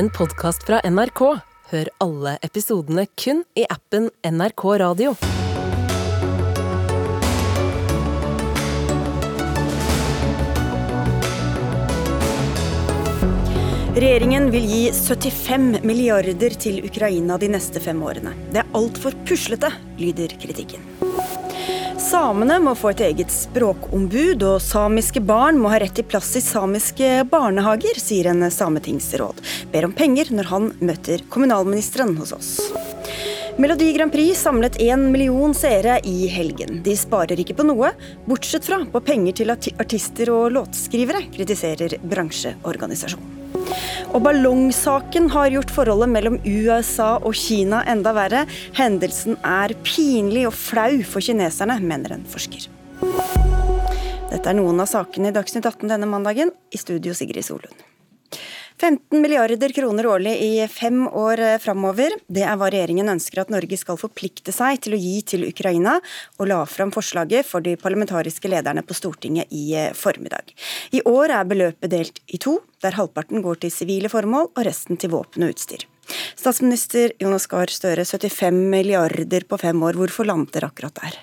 en podkast fra NRK. Hør alle episodene kun i appen NRK Radio. Regjeringen vil gi 75 milliarder til Ukraina de neste fem årene. Det er altfor puslete, lyder kritikken. Samene må få et eget språkombud, og samiske barn må ha rett til plass i samiske barnehager, sier en sametingsråd. Ber om penger når han møter kommunalministeren hos oss. Melodi Grand Prix samlet én million seere i helgen. De sparer ikke på noe, bortsett fra på penger til artister og låtskrivere, kritiserer bransjeorganisasjonen. Og ballongsaken har gjort forholdet mellom USA og Kina enda verre. Hendelsen er pinlig og flau for kineserne, mener en forsker. Dette er noen av sakene i Dagsnytt 18 denne mandagen. I studio Sigrid Solund. 15 milliarder kroner årlig i fem år framover. Det er hva regjeringen ønsker at Norge skal forplikte seg til å gi til Ukraina, og la fram forslaget for de parlamentariske lederne på Stortinget i formiddag. I år er beløpet delt i to, der halvparten går til sivile formål og resten til våpen og utstyr. Statsminister Jonas Gahr Støre, 75 milliarder på fem år, hvorfor lander akkurat der?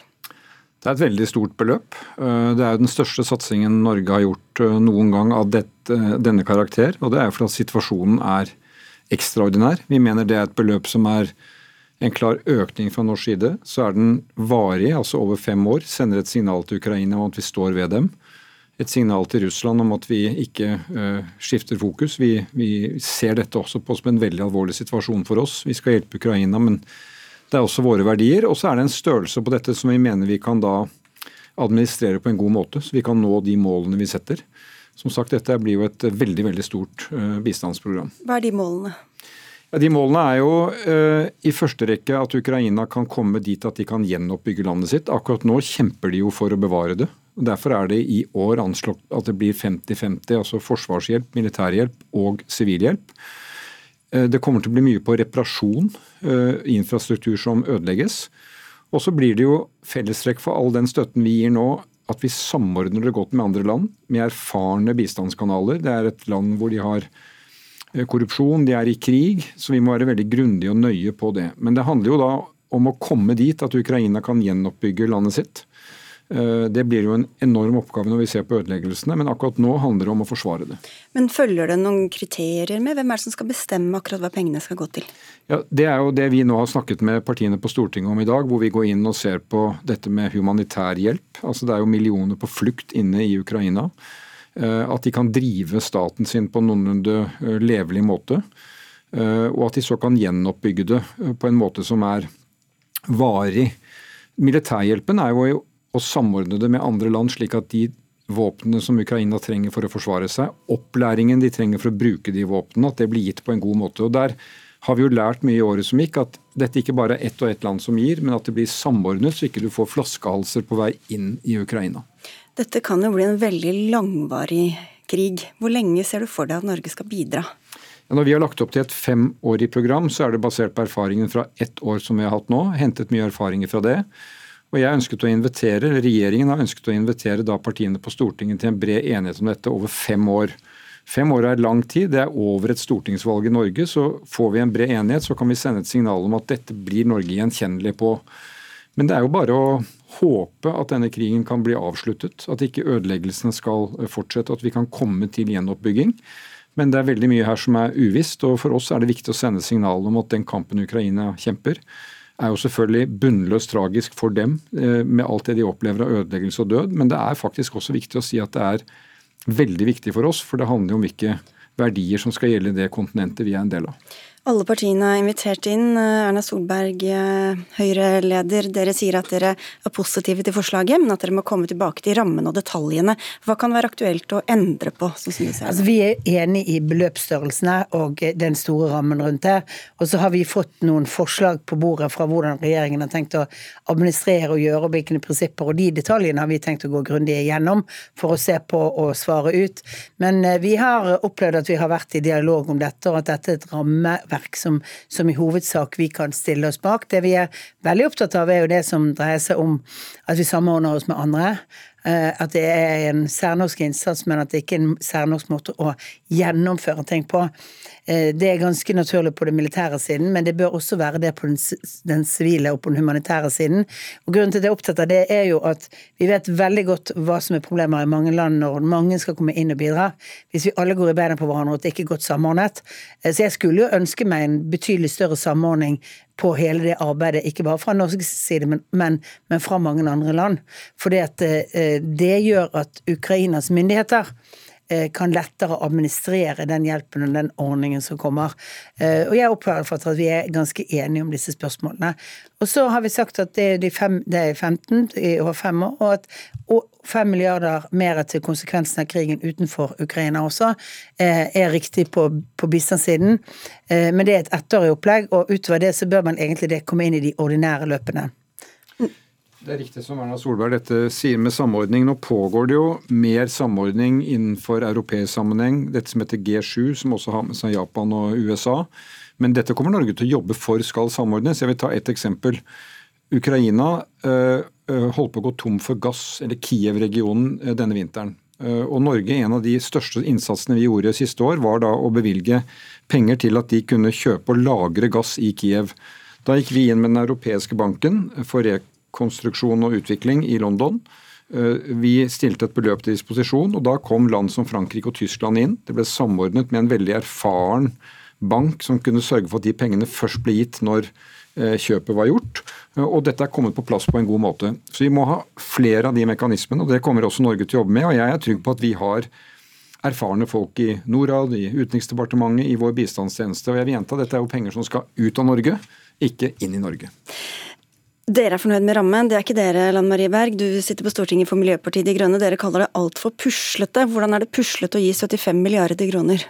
Det er et veldig stort beløp. Eh, det er jo den største satsingen Norge har gjort eh, noen gang av dette, denne karakter. Og det er fordi situasjonen er ekstraordinær. Vi mener det er et beløp som er en klar økning fra norsk side. Så er den varig, altså over fem år. Sender et signal til Ukraina om at vi står ved dem. Et signal til Russland om at vi ikke skifter fokus. Vi, vi ser dette også på som en veldig alvorlig situasjon for oss. Vi skal hjelpe Ukraina, men det er også våre verdier. Og så er det en størrelse på dette som vi mener vi kan da administrere på en god måte, så vi kan nå de målene vi setter. Som sagt, dette blir jo et veldig veldig stort uh, bistandsprogram. Hva er de målene? Ja, de Målene er jo uh, i første rekke at Ukraina kan komme dit at de kan gjenoppbygge landet sitt. Akkurat nå kjemper de jo for å bevare det. og Derfor er det i år anslått at det blir 50-50, altså forsvarshjelp, militærhjelp og sivilhjelp. Eh, det kommer til å bli mye på reparasjon, eh, infrastruktur som ødelegges. Og så blir det jo fellestrekk for all den støtten vi gir nå, at vi samordner det godt med andre land, med erfarne bistandskanaler. Det er et land hvor de har eh, korrupsjon, de er i krig, så vi må være veldig grundige og nøye på det. Men det handler jo da om å komme dit at Ukraina kan gjenoppbygge landet sitt. Eh, det blir jo en enorm oppgave når vi ser på ødeleggelsene, men akkurat nå handler det om å forsvare det. Men følger det noen kriterier med? Hvem er det som skal bestemme akkurat hva pengene skal gå til? Ja, Det er jo det vi nå har snakket med partiene på Stortinget om i dag, hvor vi går inn og ser på dette med humanitær hjelp. Altså Det er jo millioner på flukt inne i Ukraina. Eh, at de kan drive staten sin på noenlunde eh, levelig måte. Og at de så kan gjenoppbygge det på en måte som er varig. Militærhjelpen er jo og samordne det med andre land, slik at de våpnene som Ukraina trenger for å forsvare seg, opplæringen de trenger for å bruke de våpnene, at det blir gitt på en god måte. Og Der har vi jo lært mye i året som gikk, at dette ikke bare er ett og ett land som gir, men at det blir samordnet, så ikke du får flaskehalser på vei inn i Ukraina. Dette kan jo bli en veldig langvarig krig. Hvor lenge ser du for deg at Norge skal bidra? Ja, når vi har lagt opp til et femårig program, så er det basert på erfaringen fra ett år som vi har hatt nå. Hentet mye erfaringer fra det. Og jeg ønsket å invitere, Regjeringen har ønsket å invitere da partiene på Stortinget til en bred enighet om dette over fem år. Fem år er lang tid. Det er over et stortingsvalg i Norge. Så får vi en bred enighet, så kan vi sende et signal om at dette blir Norge gjenkjennelig på. Men det er jo bare å håpe at denne krigen kan bli avsluttet. At ikke ødeleggelsene skal fortsette, at vi kan komme til gjenoppbygging. Men det er veldig mye her som er uvisst, og for oss er det viktig å sende signal om at den kampen Ukraina kjemper, er jo selvfølgelig bunnløst tragisk for dem eh, med alt det de opplever av ødeleggelse og død. Men det er faktisk også viktig å si at det er veldig viktig for oss, for det handler jo om hvilke verdier som skal gjelde det kontinentet vi er en del av. Alle partiene er invitert inn. Erna Solberg, eh, Høyre-leder, dere sier at dere er positive til forslaget, men at dere må komme tilbake til rammene og detaljene. Hva kan være aktuelt å endre på? Altså, vi er enig i beløpsstørrelsene og den store rammen rundt det. Og så har vi fått noen forslag på bordet fra hvordan regjeringen har tenkt å administrere og gjøre, og hvilke prinsipper. Og de detaljene har vi tenkt å gå grundig igjennom for å se på og svare ut. Men eh, vi har opplevd at vi har vært i dialog om dette, og at dette er et rammeverk regelverk som, som, i hovedsak vi kan stille oss bak. Det vi er veldig opptatt av, er jo det som dreier seg om at vi samordner oss med andre. eh, at det er en særnorsk innsats, men at det ikke er en særnorsk måte å gjennomføre ting på. Eh, det er ganske naturlig på den militære siden, men det bør også være det på den sivile og på den humanitære siden. Og Grunnen til at jeg er opptatt av det, er jo at vi vet veldig godt hva som er problemer i mange land når mange skal komme inn og bidra. Hvis vi alle går i beina på hverandre og at det ikke er godt samordnet. Så jeg skulle jo ønske meg en betydelig større samordning på hele det arbeidet, ikke bare fra norsk side, men, men, men fra mange andre land. For eh, det gjør at Ukrainas myndigheter Eh, kan lettere administrere den hjelpen og den ordningen som kommer. Eh, og jeg oppfatter at vi er ganske enige om disse spørsmålene. Og så har vi sagt at det er, de fem, det er 15 i år fem år, og at og 5 milliarder mer til konsekvensen av krigen utenfor Ukraina også eh, er riktig på, på bistandssiden. Men det er et ettårig opplegg, og utover det så bør man egentlig det komme inn i de ordinære løpene. Det er riktig som Erna Solberg dette sier med samordning. Nå pågår det jo mer samordning innenfor europeisk sammenheng. Dette som heter G7, som også har med seg Japan og USA. Men dette kommer Norge til å jobbe for skal samordnes. Jeg vil ta ett eksempel. Ukraina øh, holdt på å gå tom for gass, eller Kiev-regionen, øh, denne vinteren. Og Norge, En av de største innsatsene vi gjorde siste år, var da å bevilge penger til at de kunne kjøpe og lagre gass i Kiev. Da gikk vi inn med den europeiske banken for konstruksjon og utvikling i London. Eh, vi stilte et beløp til disposisjon, og da kom land som Frankrike og Tyskland inn. Det ble samordnet med en veldig erfaren bank som kunne sørge for at de pengene først ble gitt når eh, kjøpet var gjort. Eh, og dette er kommet på plass på en god måte. Så vi må ha flere av de mekanismene, og det kommer også Norge til å jobbe med. Og jeg er trygg på at vi har erfarne folk i Norad, i Utenriksdepartementet, i vår bistandstjeneste. Og jeg vil gjenta, dette er jo penger som skal ut av Norge, ikke inn i Norge. Dere er fornøyd med rammen. Det er ikke dere, Lan Marie Berg. Du sitter på Stortinget for Miljøpartiet De Grønne. Dere kaller det altfor puslete. Hvordan er det puslete å gi 75 milliarder kroner?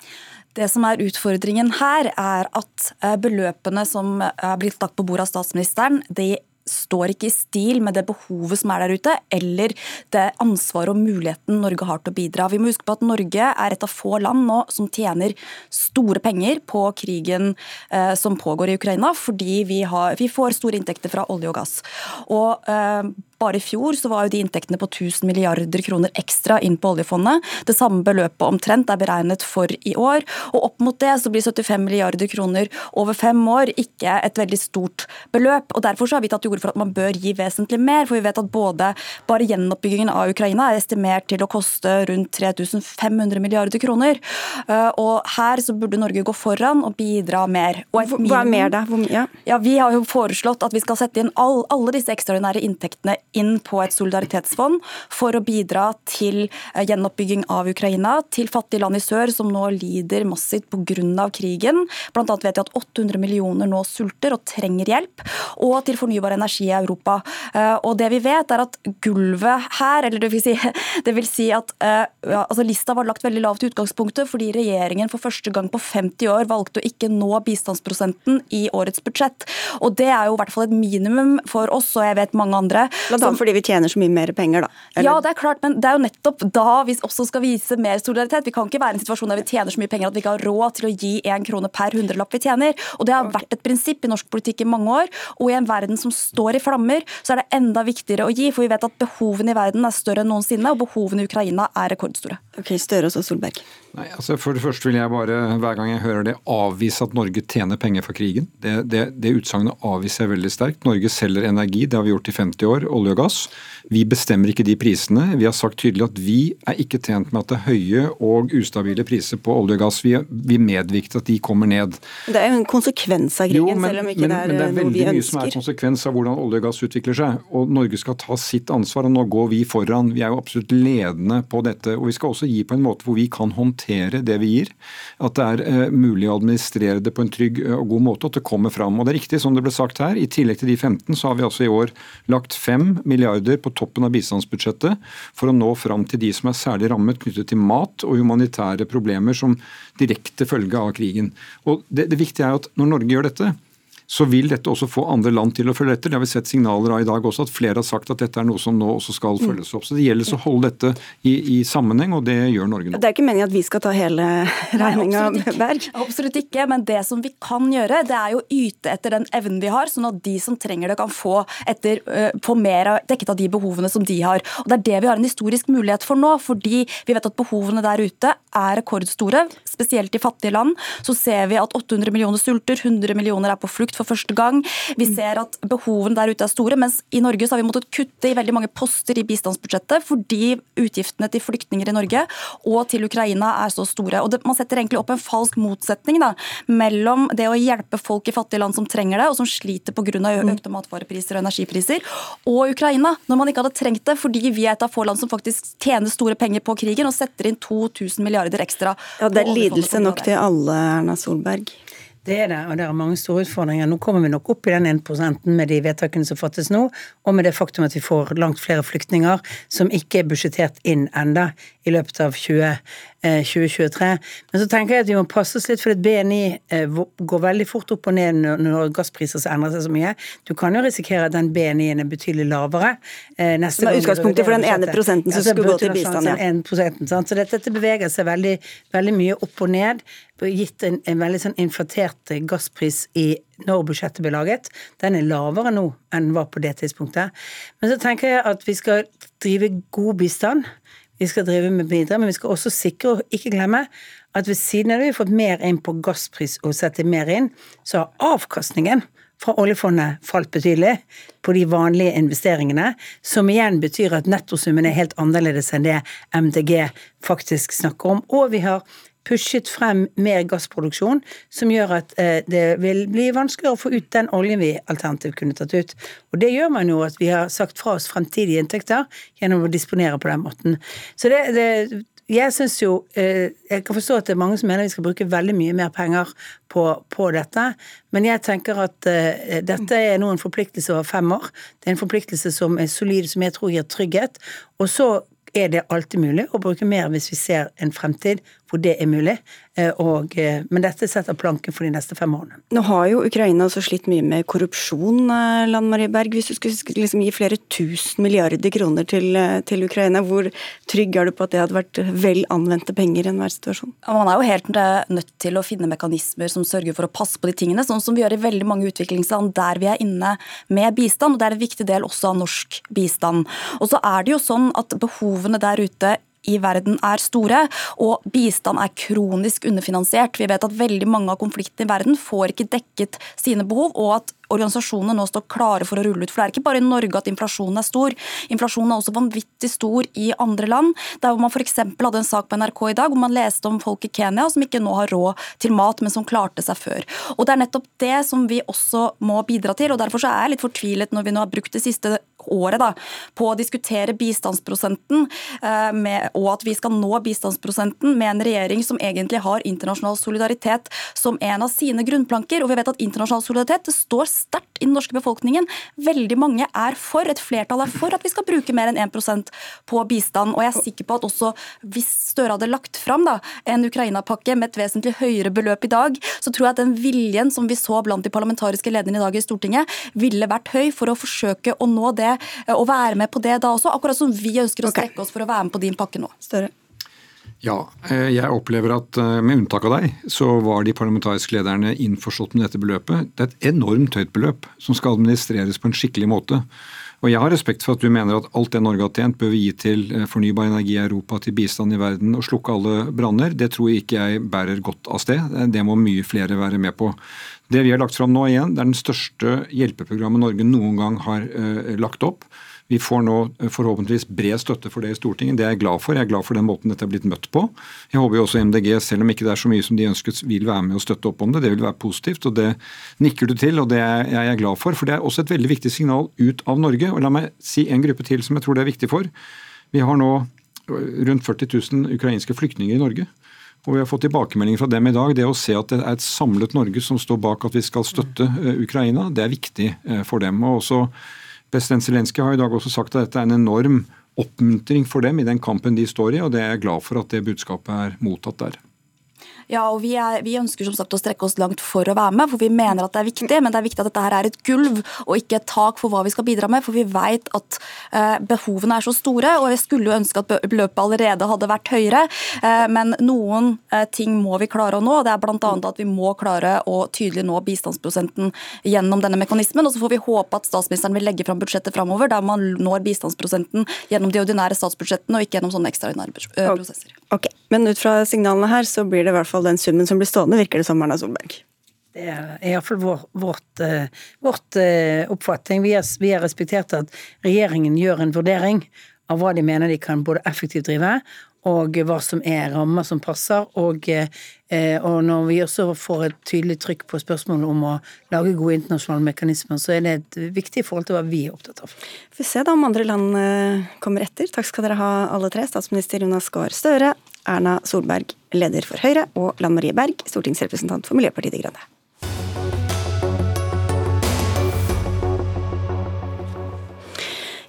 Det som er utfordringen her, er at eh, beløpene som er blitt lagt på bordet av statsministeren, de står ikke i stil med det behovet som er der ute, eller det ansvaret og muligheten Norge har til å bidra. Vi må huske på at Norge er et av få land nå som tjener store penger på krigen eh, som pågår i Ukraina, fordi vi, har, vi, får store inntekter fra olje og gass. Og eh, bare i fjor så var jo de inntektene på 1000 milliarder kroner ekstra inn på oljefondet. Det samme beløpet omtrent er beregnet for i år. Og opp mot det så blir 75 milliarder kroner over fem år ikke et veldig stort beløp. og Derfor så har vi tatt til orde for at man bør gi vesentlig mer. For vi vet at både bare gjenoppbyggingen av Ukraina er estimert til å koste rundt 3500 milliarder kroner. Eh, og her så burde Norge gå foran og bidra mer. Og Hva er mer da? Ja. ja. Vi har jo foreslått at vi skal sette inn all, alle disse ekstraordinære inntektene inn på et solidaritetsfond for å bidra til eh, gjenoppbygging av Ukraina, til fattige land i sør som nå lider massivt pga. krigen. Blant annet vet vi at 800 millioner nå sulter og trenger hjelp, og til fornybar energi i Europa. Eh, og det vi vet er at gulvet her, eller det vil si, det vil si at eh, ja, altså lista var lagt veldig lavt i utgangspunktet fordi regjeringen for første gang på 50 år valgte å ikke nå bistandsprosenten i årets budsjett. Og det er jo i hvert fall et minimum for oss, og jeg vet mange andre. Blant annet fordi vi tjener så mye mer penger, da. Eller? Ja, det er klart, men det er jo nettopp da vi også skal vise mer solidaritet. Vi kan ikke være i en situasjon der vi tjener så mye penger at vi ikke har råd til å gi én krone per hundrelapp vi tjener. Og det har vært et prinsipp i norsk politikk i mange år. Og i en verden som står i flammer, så er det enda viktigere å gi. For vi vet at behovene i verden er større enn noensinne, og behovene i Ukraina er rekordstore. Ok, Støre og Solberg. Nei, altså For det første vil jeg bare, hver gang jeg hører det, avvise at Norge tjener penger fra krigen. Det, det, det utsagnet avviser jeg veldig sterkt. Norge selger energi, det har vi gjort i 50 år, olje og gass. Vi bestemmer ikke de prisene. Vi har sagt tydelig at vi er ikke tjent med at det er høye og ustabile priser på olje og gass. Vi, vi medvirker til at de kommer ned. Det er jo en konsekvens av krigen, jo, men, selv om ikke men, det er, men det er noe vi ønsker. veldig mye som er konsekvens av hvordan olje og gass utvikler seg. Og Norge skal ta sitt ansvar, og nå går vi foran. Vi er jo absolutt ledende på dette. Og vi skal også gi på en måte hvor vi kan håndtere det vi gir. At det er uh, mulig å administrere det på en trygg uh, og god måte, at det kommer fram. Og det er riktig som det ble sagt her, I tillegg til de 15 så har vi altså i år lagt 5 milliarder på toppen av bistandsbudsjettet for å nå fram til de som er særlig rammet knyttet til mat og humanitære problemer som direkte følge av krigen. Og det, det viktige er at når Norge gjør dette, så vil dette også få andre land til å følge etter. Det har vi sett signaler av i dag også, at flere har sagt at dette er noe som nå også skal mm. følges opp. Så det gjelder å holde dette i, i, sammenheng, og det gjør Norge nå. Det er ikke meningen at vi skal ta hele regninga, Berg? Absolutt ikke, men det som vi kan gjøre, det er jo å yte etter den evnen vi har, sånn at de som trenger det, kan få, etter, få mer dekket av de behovene som de har. Og Det er det vi har en historisk mulighet for nå, fordi vi vet at behovene der ute er rekordstore. Spesielt i fattige land så ser vi at 800 millioner sulter, 100 millioner er på flukt for første gang. Vi ser at behovene der ute er store, mens i Norge så har vi måttet kutte i veldig mange poster i bistandsbudsjettet fordi utgiftene til flyktninger i Norge og til Ukraina er så store. Og det, Man setter egentlig opp en falsk motsetning da, mellom det å hjelpe folk i fattige land som trenger det, og som sliter pga. Mm. økte matvarepriser og energipriser, og Ukraina, når man ikke hadde trengt det fordi vi er et av få land som faktisk tjener store penger på krigen og setter inn 2000 milliarder ekstra. Ja, Det er lidelse nok til alle, Erna Solberg. Det er det, og det er mange store utfordringer. Nå kommer vi nok opp i den 1% med de vedtakene som fattes nå, og med det faktum at vi får langt flere flyktninger som ikke er budsjettert inn enda i løpet av 20, 2023. Eh, Men så tenker jeg at vi må passe oss litt, for at BNI eh, går veldig fort opp og ned når gasspriser endrer seg så mye. Du kan jo risikere at den BNI-en er betydelig lavere. Eh, neste som er utgangspunktet for den ene prosenten som skulle gå til bistand. Ja. Så dette, dette beveger seg veldig, veldig mye opp og ned gitt en, en veldig sånn inflatert gasspris i når budsjettet ble laget. Den er lavere nå enn den var på det tidspunktet. Men så tenker jeg at vi skal drive god bistand. Vi skal drive med bidrag, men vi skal også sikre og ikke glemme at ved siden av det vi har fått mer inn på gasspris og sette mer inn, så har avkastningen fra oljefondet falt betydelig på de vanlige investeringene, som igjen betyr at nettosummen er helt annerledes enn det MDG faktisk snakker om. Og vi har pushet frem mer gassproduksjon, som gjør at eh, det vil bli vanskeligere å få ut den oljen vi alternativt kunne tatt ut. Og det gjør man jo at vi har sagt fra oss fremtidige inntekter gjennom å disponere på den måten. Så det, det jeg synes jo eh, Jeg kan forstå at det er mange som mener vi skal bruke veldig mye mer penger på, på dette, men jeg tenker at uh, dette er nå en forpliktelse over fem år. Det er en forpliktelse som er solid, som jeg tror gir trygghet. Og så er det alltid mulig å bruke mer hvis vi ser en fremtid hvor det er mulig. Eh, og, eh, men dette setter planken for de neste fem årene. Nå har jo Ukraina også slitt mye med korrupsjon, eh, Land Marie Berg. Hvis du skulle liksom gi flere tusen milliarder kroner til, til, Ukraina, hvor trygg er du på at det hadde vært vel anvendte penger i enhver situasjon? Man er jo helt nødt til å finne mekanismer som sørger for å passe på de tingene, sånn som vi gjør i veldig mange utviklingsland der vi er inne med bistand. og Det er en viktig del også av norsk bistand. Og så er det jo sånn at behovene der ute i verden er store, og bistand er kronisk underfinansiert. Vi vet at veldig mange av konfliktene i verden får ikke dekket sine behov, og at organisasjonene nå står klare for å rulle ut. For det er ikke bare i Norge at inflasjonen er stor. Inflasjonen er også vanvittig stor i andre land. Der hvor man f.eks. hadde en sak på NRK i dag hvor man leste om folk i Kenya som ikke nå har råd til mat, men som klarte seg før. Og Det er nettopp det som vi også må bidra til. og Derfor så er jeg litt fortvilet når vi nå har brukt det siste året da, på å diskutere bistandsprosenten, eh, med, og at vi skal nå bistandsprosenten med en regjering som egentlig har internasjonal solidaritet som en av sine grunnplanker. Og vi vet at internasjonal solidaritet står sterkt i den norske befolkningen. Veldig mange er for, et flertall er for at vi skal bruke mer enn 1% på bistand. Og jeg er sikker på at også hvis Støre hadde lagt fram da, en Ukraina-pakke med et vesentlig høyere beløp i dag, så tror jeg at den viljen som vi så blant de parlamentariske lederne i dag i Stortinget, ville vært høy for å forsøke å nå det og være med på det da også. Akkurat som vi ønsker å strekke oss for å være med på din pakke nå. Større. Ja, eh, jeg opplever at eh, med unntak av deg, så var de parlamentariske lederne innforstått med dette beløpet. Det er et enormt høyt beløp som skal administreres på en skikkelig måte. Og Jeg har respekt for at du mener at alt det Norge har tjent, bør vi gi til eh, fornybar energi i Europa, til bistand i verden og slukke alle branner. Det tror jeg ikke jeg bærer godt av sted. Det må mye flere være med på. Det vi har lagt fram nå igjen, det er den største hjelpeprogrammet Norge noen gang har uh, lagt opp. Vi får nå eh, forhåpentligvis bred støtte for det i Stortinget. Det er jeg glad for. Jeg er glad for den måten dette er blitt møtt på. Jeg håper jo også MDG, selv om ikke det er så mye som de ønsket, vil være med og støtte opp om det. Det vil være positivt, og det nikker du til, og det er jeg glad for. For det er også et veldig viktig signal ut av Norge. Og la meg si en gruppe til som jeg tror det er viktig for. Vi har nå rundt 40 000 ukrainske flyktninger i Norge. Og vi har fått tilbakemeldinger fra dem i dag. Det å se at det er et samlet Norge som står bak at vi skal støtte eh, Ukraina, det er viktig eh, for dem. Og også President Zelenskyj har i dag også sagt at dette er en enorm oppmuntring for dem i den kampen de står i, og det er jeg glad for at det budskapet er mottatt der. Ja, og vi, er, vi, ønsker som sagt å strekke oss langt for å være med, for vi mener at det er viktig. Men det er viktig at dette her er et gulv og ikke et tak for hva vi skal bidra med. For vi vet at eh, behovene er så store, og jeg skulle jo ønske at beløpet allerede hadde vært høyere. Eh, men noen eh, ting må vi klare å nå. Det er bl.a. at vi må klare å tydelig nå bistandsprosenten gjennom denne mekanismen. Og så får vi håpe at statsministeren vil legge fram budsjettet framover, der man når bistandsprosenten gjennom de ordinære statsbudsjettene og ikke gjennom sånne ekstraordinære prosesser. Okay. Men ut fra signalene her så blir det i hvert fall den summen som blir stående, virker det som, Erna Solberg? Det er iallfall vår, vårt, uh, vårt uh, oppfatning. Vi har, vi har respektert at regjeringen gjør en vurdering av hva de mener de kan både effektivt drive, og hva som er rammer som passer. Og, eh, og, når vi også får et tydelig trykk på spørsmålet om å lage gode internasjonale mekanismer, så er det et viktig forhold til hva vi er opptatt av. Vi får se da om andre land kommer etter. Takk skal dere ha alle tre. Statsminister Jonas Gahr Støre, Erna Solberg, leder for Høyre, og Lan Marie Berg, stortingsrepresentant for Miljøpartiet De Grønne.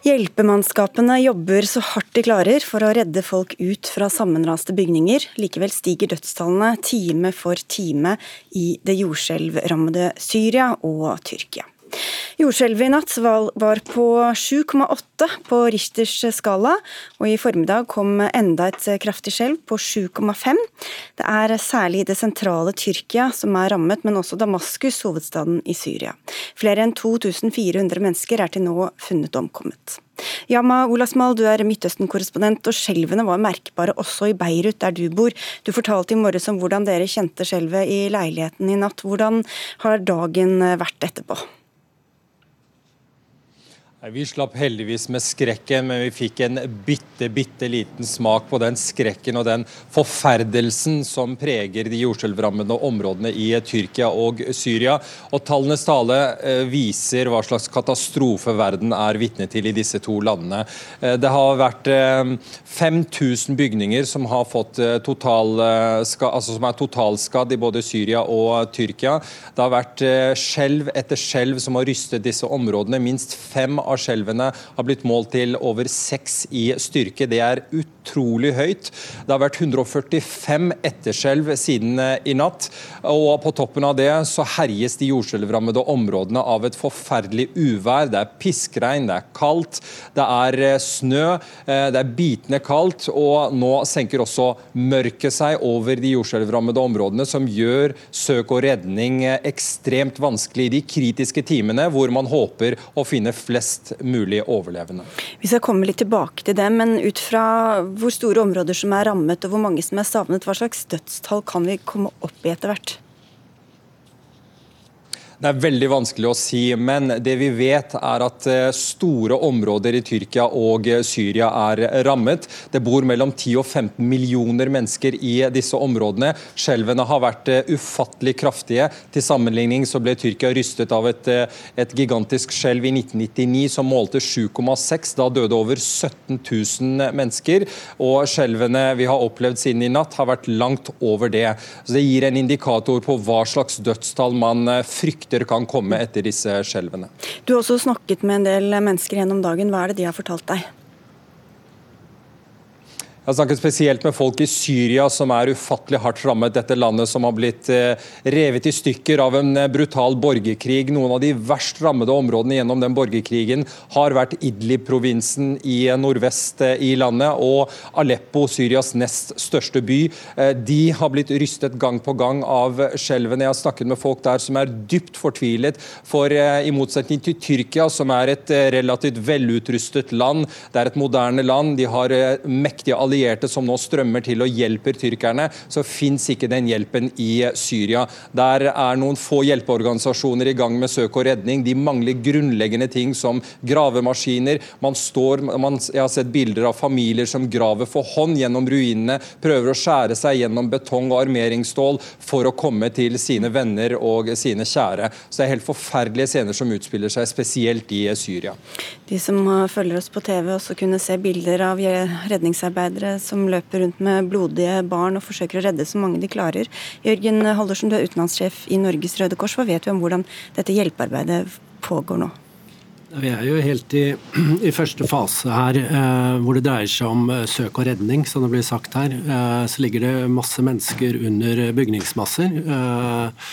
Hjelpemannskapene jobber så hardt de klarer for å redde folk ut fra sammenraste bygninger. Likevel stiger dødstallene time for time i det jordskjelvrammede Syria og Tyrkia. Jordskjelvet i natt var på 7,8 på Richters skala, og i formiddag kom enda et kraftig skjelv på 7,5. Det er særlig det sentrale Tyrkia som er rammet, men også Damaskus, hovedstaden i Syria. Flere enn 2400 mennesker er til nå funnet omkommet. Yama Olasmal, du er Midtøsten-korrespondent, og skjelvene var merkbare også i Beirut, der du bor. Du fortalte i morges om hvordan dere kjente skjelvet i leiligheten i natt. Hvordan har dagen vært etterpå? Vi slapp heldigvis med skrekken, men vi fikk en bitte, bitte liten smak på den skrekken og den forferdelsen som preger de jordskjelvrammede områdene i Tyrkia og Syria. Og Tallenes tale eh, viser hva slags katastrofe verden er vitne til i disse to landene. Eh, det har vært 5000 eh, bygninger som, har fått total, altså som er totalskadd i både Syria og Tyrkia. Det har vært skjelv etter skjelv som har rystet disse områdene. Minst fem av skjelvene har blitt målt til over seks i styrke. Det er utrolig høyt. Det har vært 145 etterskjelv siden eh, i natt. Og på toppen av det så herjes de jordskjelvrammede områdene av et forferdelig uvær. Det er piskregn, det er kaldt, det er eh, snø, eh, det er bitende kaldt. Og nå senker også mørket seg over de jordskjelvrammede områdene, som gjør søk og redning ekstremt vanskelig i de kritiske timene hvor man håper å finne flest flest mulig overlevende. Vi skal komme litt tilbake til det, men ut fra hvor store områder som er rammet og hvor mange som er savnet, hva slags dødstall kan vi komme opp i etter hvert? Det er veldig vanskelig å si, men det vi vet er at eh, store områder i Tyrkia og eh, Syria er rammet. Det bor mellom 10 og 15 millioner mennesker i disse områdene. Skjelvene har vært eh, ufattelig kraftige. Til sammenligning så ble Tyrkia rystet av et, et gigantisk skjelv i 1999 som målte 7,6. Da døde over 17 000 mennesker. Og skjelvene vi har opplevd siden i natt, har vært langt over det. Så Det gir en indikator på hva slags dødstall man frykter rykter kan komme etter disse skjelvene. Du har også snakket med en del mennesker gjennom dagen. Hva er det de har fortalt deg? Jeg har snakket spesielt med folk i Syria som er ufattelig hardt rammet. Dette landet som har blitt eh, revet i stykker av en eh, brutal borgerkrig. Noen av de verst rammede områdene gjennom den borgerkrigen har vært Idlib-provinsen i eh, nordvest i landet og Aleppo, Syrias nest største by. De har blitt rystet gang på gang av skjelvene. Jeg har snakket med folk der som er dypt fortvilet. For i motsetning til Tyrkia, som er et relativt velutrustet land, det er et moderne land, de har mektige allierte allierte som nå strømmer til og hjelper tyrkerne, så fins ikke den hjelpen i Syria. Der er noen få hjelpeorganisasjoner i gang med søk og redning. De mangler grunnleggende ting som gravemaskiner. Man står, man, jeg har sett bilder av familier som graver for hånd gjennom ruinene, prøver å skjære seg gjennom betong og armeringsstål for å komme til sine venner og sine kjære. Så det er helt forferdelige scener som utspiller seg, spesielt i Syria. De som følger oss på TV, også kunne se bilder av redningsarbeidere som løper rundt med blodige barn og forsøker å redde så mange de klarer. Jørgen Halvorsen, du er utenlandssjef i Norges Røde Kors. Hva vet du om hvordan dette hjelpearbeidet pågår nå? Vi er jo helt i, i første fase her, eh, hvor det dreier seg om eh, søk og redning, som det blir sagt her. Eh, så ligger det masse mennesker under bygningsmasser. Eh,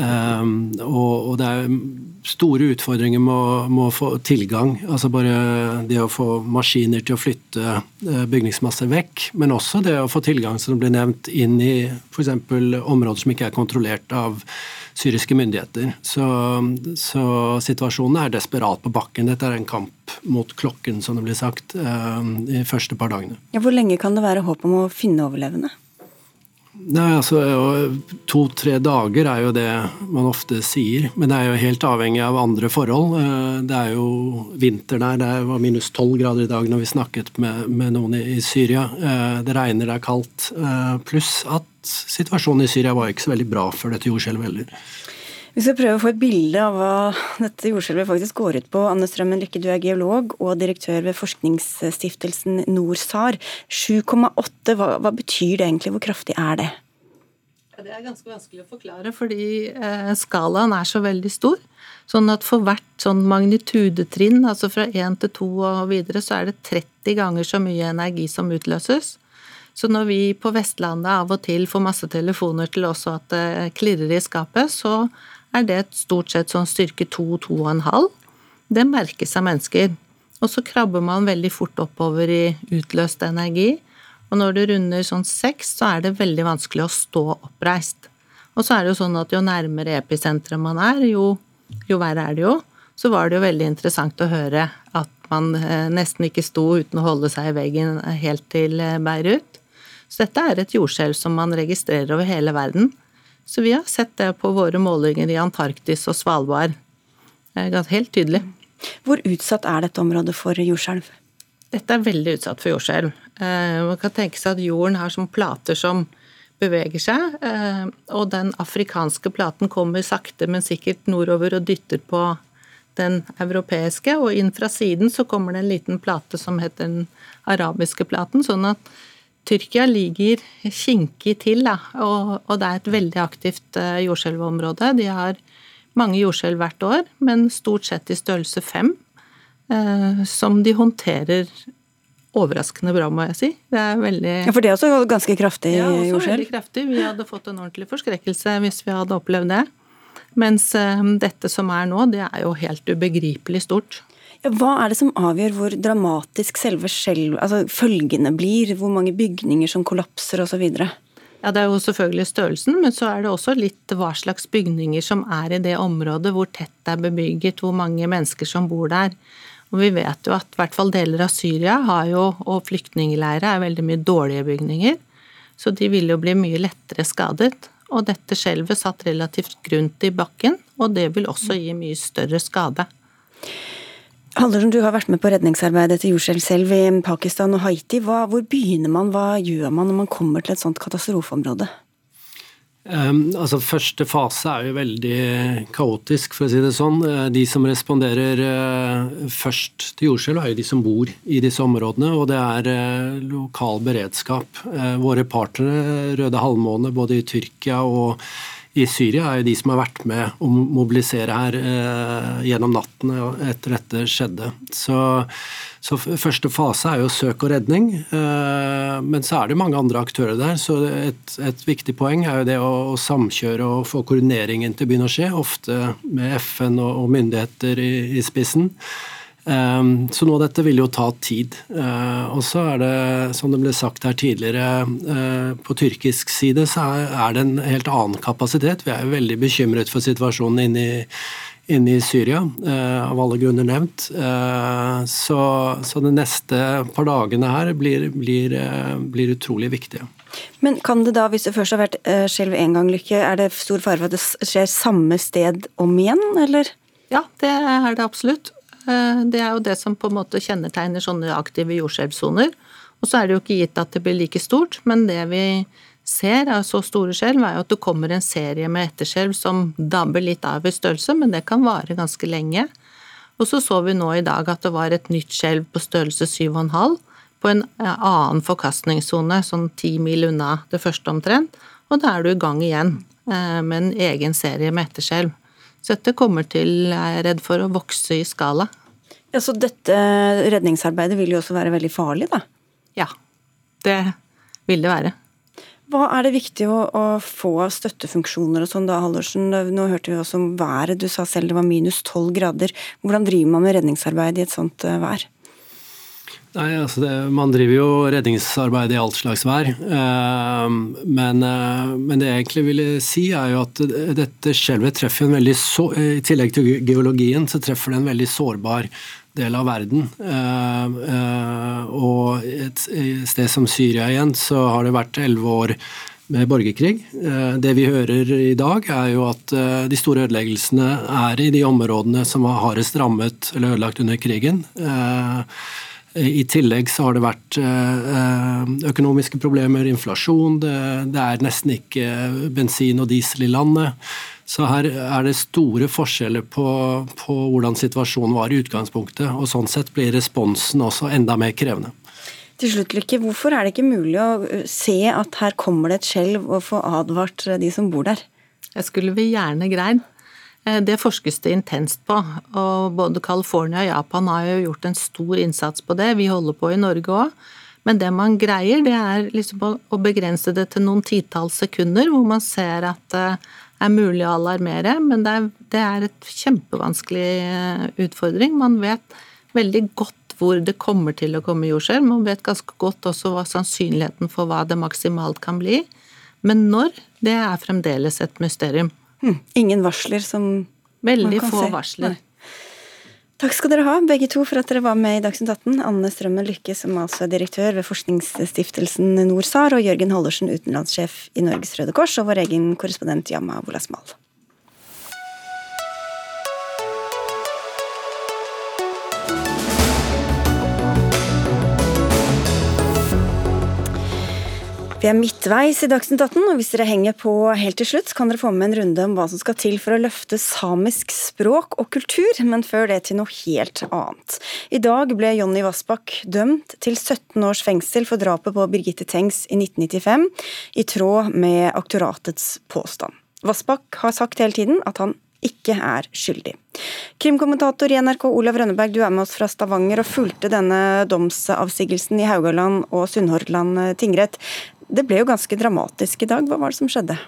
eh, og, og, det er store utfordringer med å få tilgang. Altså bare det å få maskiner til å flytte eh, bygningsmasser vekk, men også det å få tilgang, som ble nevnt, inn i f.eks. områder som ikke er kontrollert av syriske myndigheter. Så, så, situasjonen er desperat på bakken. Dette er en kamp mot klokken, som det blir sagt, eh, de første par dagene. Ja, hvor lenge kan det være håp om å finne overlevende? Nei, altså To-tre dager er jo det man ofte sier, men det er jo helt avhengig av andre forhold. Eh, det er jo vinter der, det var minus tolv grader i dag når vi snakket med, med noen i, Syria. Eh, det regner, det er kaldt. Pluss at situasjonen i Syria var ikke så veldig bra før dette jordskjelvet heller. Vi skal prøve å få et bilde av hva dette jordskjelvet faktisk går ut på. Anne Strømmen Lykke, du er geolog og direktør ved forskningsstiftelsen NorSAR. 7,8, hva, hva, betyr det egentlig? Hvor kraftig er det? Det er ganske vanskelig å forklare, fordi eh, skalaen er så veldig stor. Sånn at for hvert sånn magnitudetrinn, altså fra 1 til 2 og videre, så er det 30 ganger så mye energi som utløses. Så når vi på Vestlandet av og til får masse telefoner til også at det klirrer i skapet, så er det stort sett sånn styrke 2-2,5. Det merkes av mennesker. Og så krabber man veldig fort oppover i utløst energi. Og når du runder sånn 6, så er det veldig vanskelig å stå oppreist. Og så er det jo sånn at jo nærmere episenteret man er, jo, jo verre er det jo. Så var det jo veldig interessant å høre at man eh, nesten ikke sto uten å holde seg i veggen helt til eh, Beirut. Så dette er et jordskjelv som man registrerer over hele verden. Så vi har sett det på våre målinger i Antarktis og Svalbard. Det er helt tydelig. Hvor utsatt er dette området for jordskjelv? Dette er veldig utsatt for jordskjelv. Eh, man kan tenke seg at jorden har som plater som beveger seg, eh, og den afrikanske platen kommer sakte, men sikkert nordover og dytter på den europeiske, og inn fra siden så kommer det en liten plate som heter den arabiske platen, sånn at Tyrkia ligger kinkig til, da, og, og, det er et veldig aktivt uh, jordskjelvområde. De har mange jordskjelv hvert år, men stort sett i størrelse fem, eh, som de håndterer overraskende bra, må jeg si. Det er veldig Ja, For det er også ganske kraftig ja, også jordskjelv? veldig kraftig. Vi hadde fått en ordentlig forskrekkelse hvis vi hadde opplevd det. Mens eh, dette som er nå, det er jo helt ubegripelig stort. Hva er det som avgjør hvor dramatisk selve selv, altså følgene blir? Hvor mange bygninger som kollapser osv.? Ja, Det er jo selvfølgelig størrelsen, men så er det også litt hva slags bygninger som er i det området, hvor tett det er bebygget, hvor mange mennesker som bor der. Og Vi vet jo at i hvert fall deler av Syria har jo, og flyktningleirer er veldig mye dårlige bygninger, så de vil jo bli mye lettere skadet. Og dette skjelvet satt relativt grunt i bakken, og det vil også gi mye større skade. Haldersen, du har vært med på redningsarbeidet etter jordskjelv selv i Pakistan og Haiti. Hva, hvor begynner man, hva gjør man når man kommer til et sånt katastrofeområde? Um, altså Første fase er jo veldig kaotisk, for å si det sånn. Eh, de som responderer uh, først til jordskjelv, er jo de som bor i disse områdene. Og det er uh, lokal beredskap. Uh, våre partnere, Røde Halvmåne, både i Tyrkia og i Syria er jo de som har vært med å mobilisere her eh, gjennom natten etter dette skjedde. Så, så, første fase er jo søk og redning, eh, men så er det mange andre aktører der. Så et, et viktig poeng er jo det å, å, samkjøre og få koordineringen til å begynne å skje, ofte med FN og, og myndigheter i, i spissen. Ehm, så noe av dette vil jo ta tid. Ehm, og så er det, som det ble sagt her tidligere, eh, på tyrkisk side så er det en helt annen kapasitet. Vi er jo veldig bekymret for situasjonen inne i, inne i Syria, eh, av alle grunner nevnt. Så, så de neste par dagene her blir, blir, eh, blir utrolig viktige. Men kan det da, hvis det først har vært skjelv én gang, Lykke, er det stor fare for at det skjer samme sted om igjen, eller? Ja, det er det absolutt. Eh, det er jo det som på en måte kjennetegner sånne aktive jordskjelvsoner. Og så er det jo ikke gitt at det blir like stort, men det vi ser av så store skjelv, er jo at det kommer en serie med etterskjelv som dabber litt av i størrelse, men det kan vare ganske lenge. Og så så vi nå i dag at det var et nytt skjelv på størrelse 7,5 på en eh, annen forkastningssone, sånn ti mil unna det første omtrent, og da er du i gang igjen eh, med en egen serie med etterskjelv. Så dette kommer til, jeg er redd for, å vokse i skala. Ja, Så dette redningsarbeidet vil jo også være veldig farlig, da? Ja, det vil det være. Hva er det viktig å, å få av støttefunksjoner og sånn da, Halvorsen? Nå hørte vi også om været, du sa selv det var minus tolv grader. Hvordan driver man med redningsarbeid i et sånt uh, vær? Nei, altså det, Man driver jo redningsarbeid i alt slags vær. Uh, men, uh, men, det jeg egentlig ville si, er jo at dette skjelvet treffer en veldig så, I tillegg til geologien, så treffer det en veldig sårbar del av verden. Eh, eh, og et sted som Syria igjen, så har det vært elleve år med borgerkrig. Eh, det vi hører i dag, er jo at de store ødeleggelsene er i de områdene som var hardest rammet eller ødelagt under krigen. I tillegg så har det vært økonomiske problemer, inflasjon, det er nesten ikke bensin og diesel i landet. Så her er det store forskjeller på, på, hvordan situasjonen var i utgangspunktet. og Sånn sett blir responsen også enda mer krevende. Til slutt, Lykke, Hvorfor er det ikke mulig å se at her kommer det et skjelv, og få advart de som bor der? Jeg skulle vi gjerne greid. Eh, det forskes det intenst på. og Både California og Japan har jo gjort en stor innsats på det. Vi holder på i Norge òg. Men det man greier, det er liksom å begrense det til noen titalls sekunder, hvor man ser at det er mulig å alarmere, men det er, det er et kjempevanskelig eh, utfordring. Man vet veldig godt hvor det kommer til å komme jordskjelv. Man vet ganske godt også hva sannsynligheten for hva det maksimalt kan bli. Men når, det er fremdeles et mysterium. Hm, ingen varsler som Veldig få varsler. Nei. Takk skal dere ha, begge to, for at dere var med i Dagsnytt 18. Anne Strømmen Lykke, som altså er direktør ved forskningsstiftelsen NorSAR, og Jørgen Holdersen, utenlandssjef i Norges Røde Kors, og vår egen korrespondent Yama Wolasmal. Vi er midtveis i Dagsnytt 18, og hvis dere henger på helt til slutt, kan dere få med en runde om hva som skal til for å løfte samisk språk og kultur, men før det til noe helt annet. I dag ble Jonny Vassbakk dømt til 17 års fengsel for drapet på Birgitte Tengs i 1995, i tråd med aktoratets påstand. Vassbakk har sagt hele tiden at han ikke er skyldig. Krimkommentator i NRK Olav Rønneberg, du er med oss fra Stavanger og fulgte denne domsavsigelsen i Haugaland og Sunnhordland tingrett. Det ble jo ganske dramatisk i dag. Hva var det som skjedde?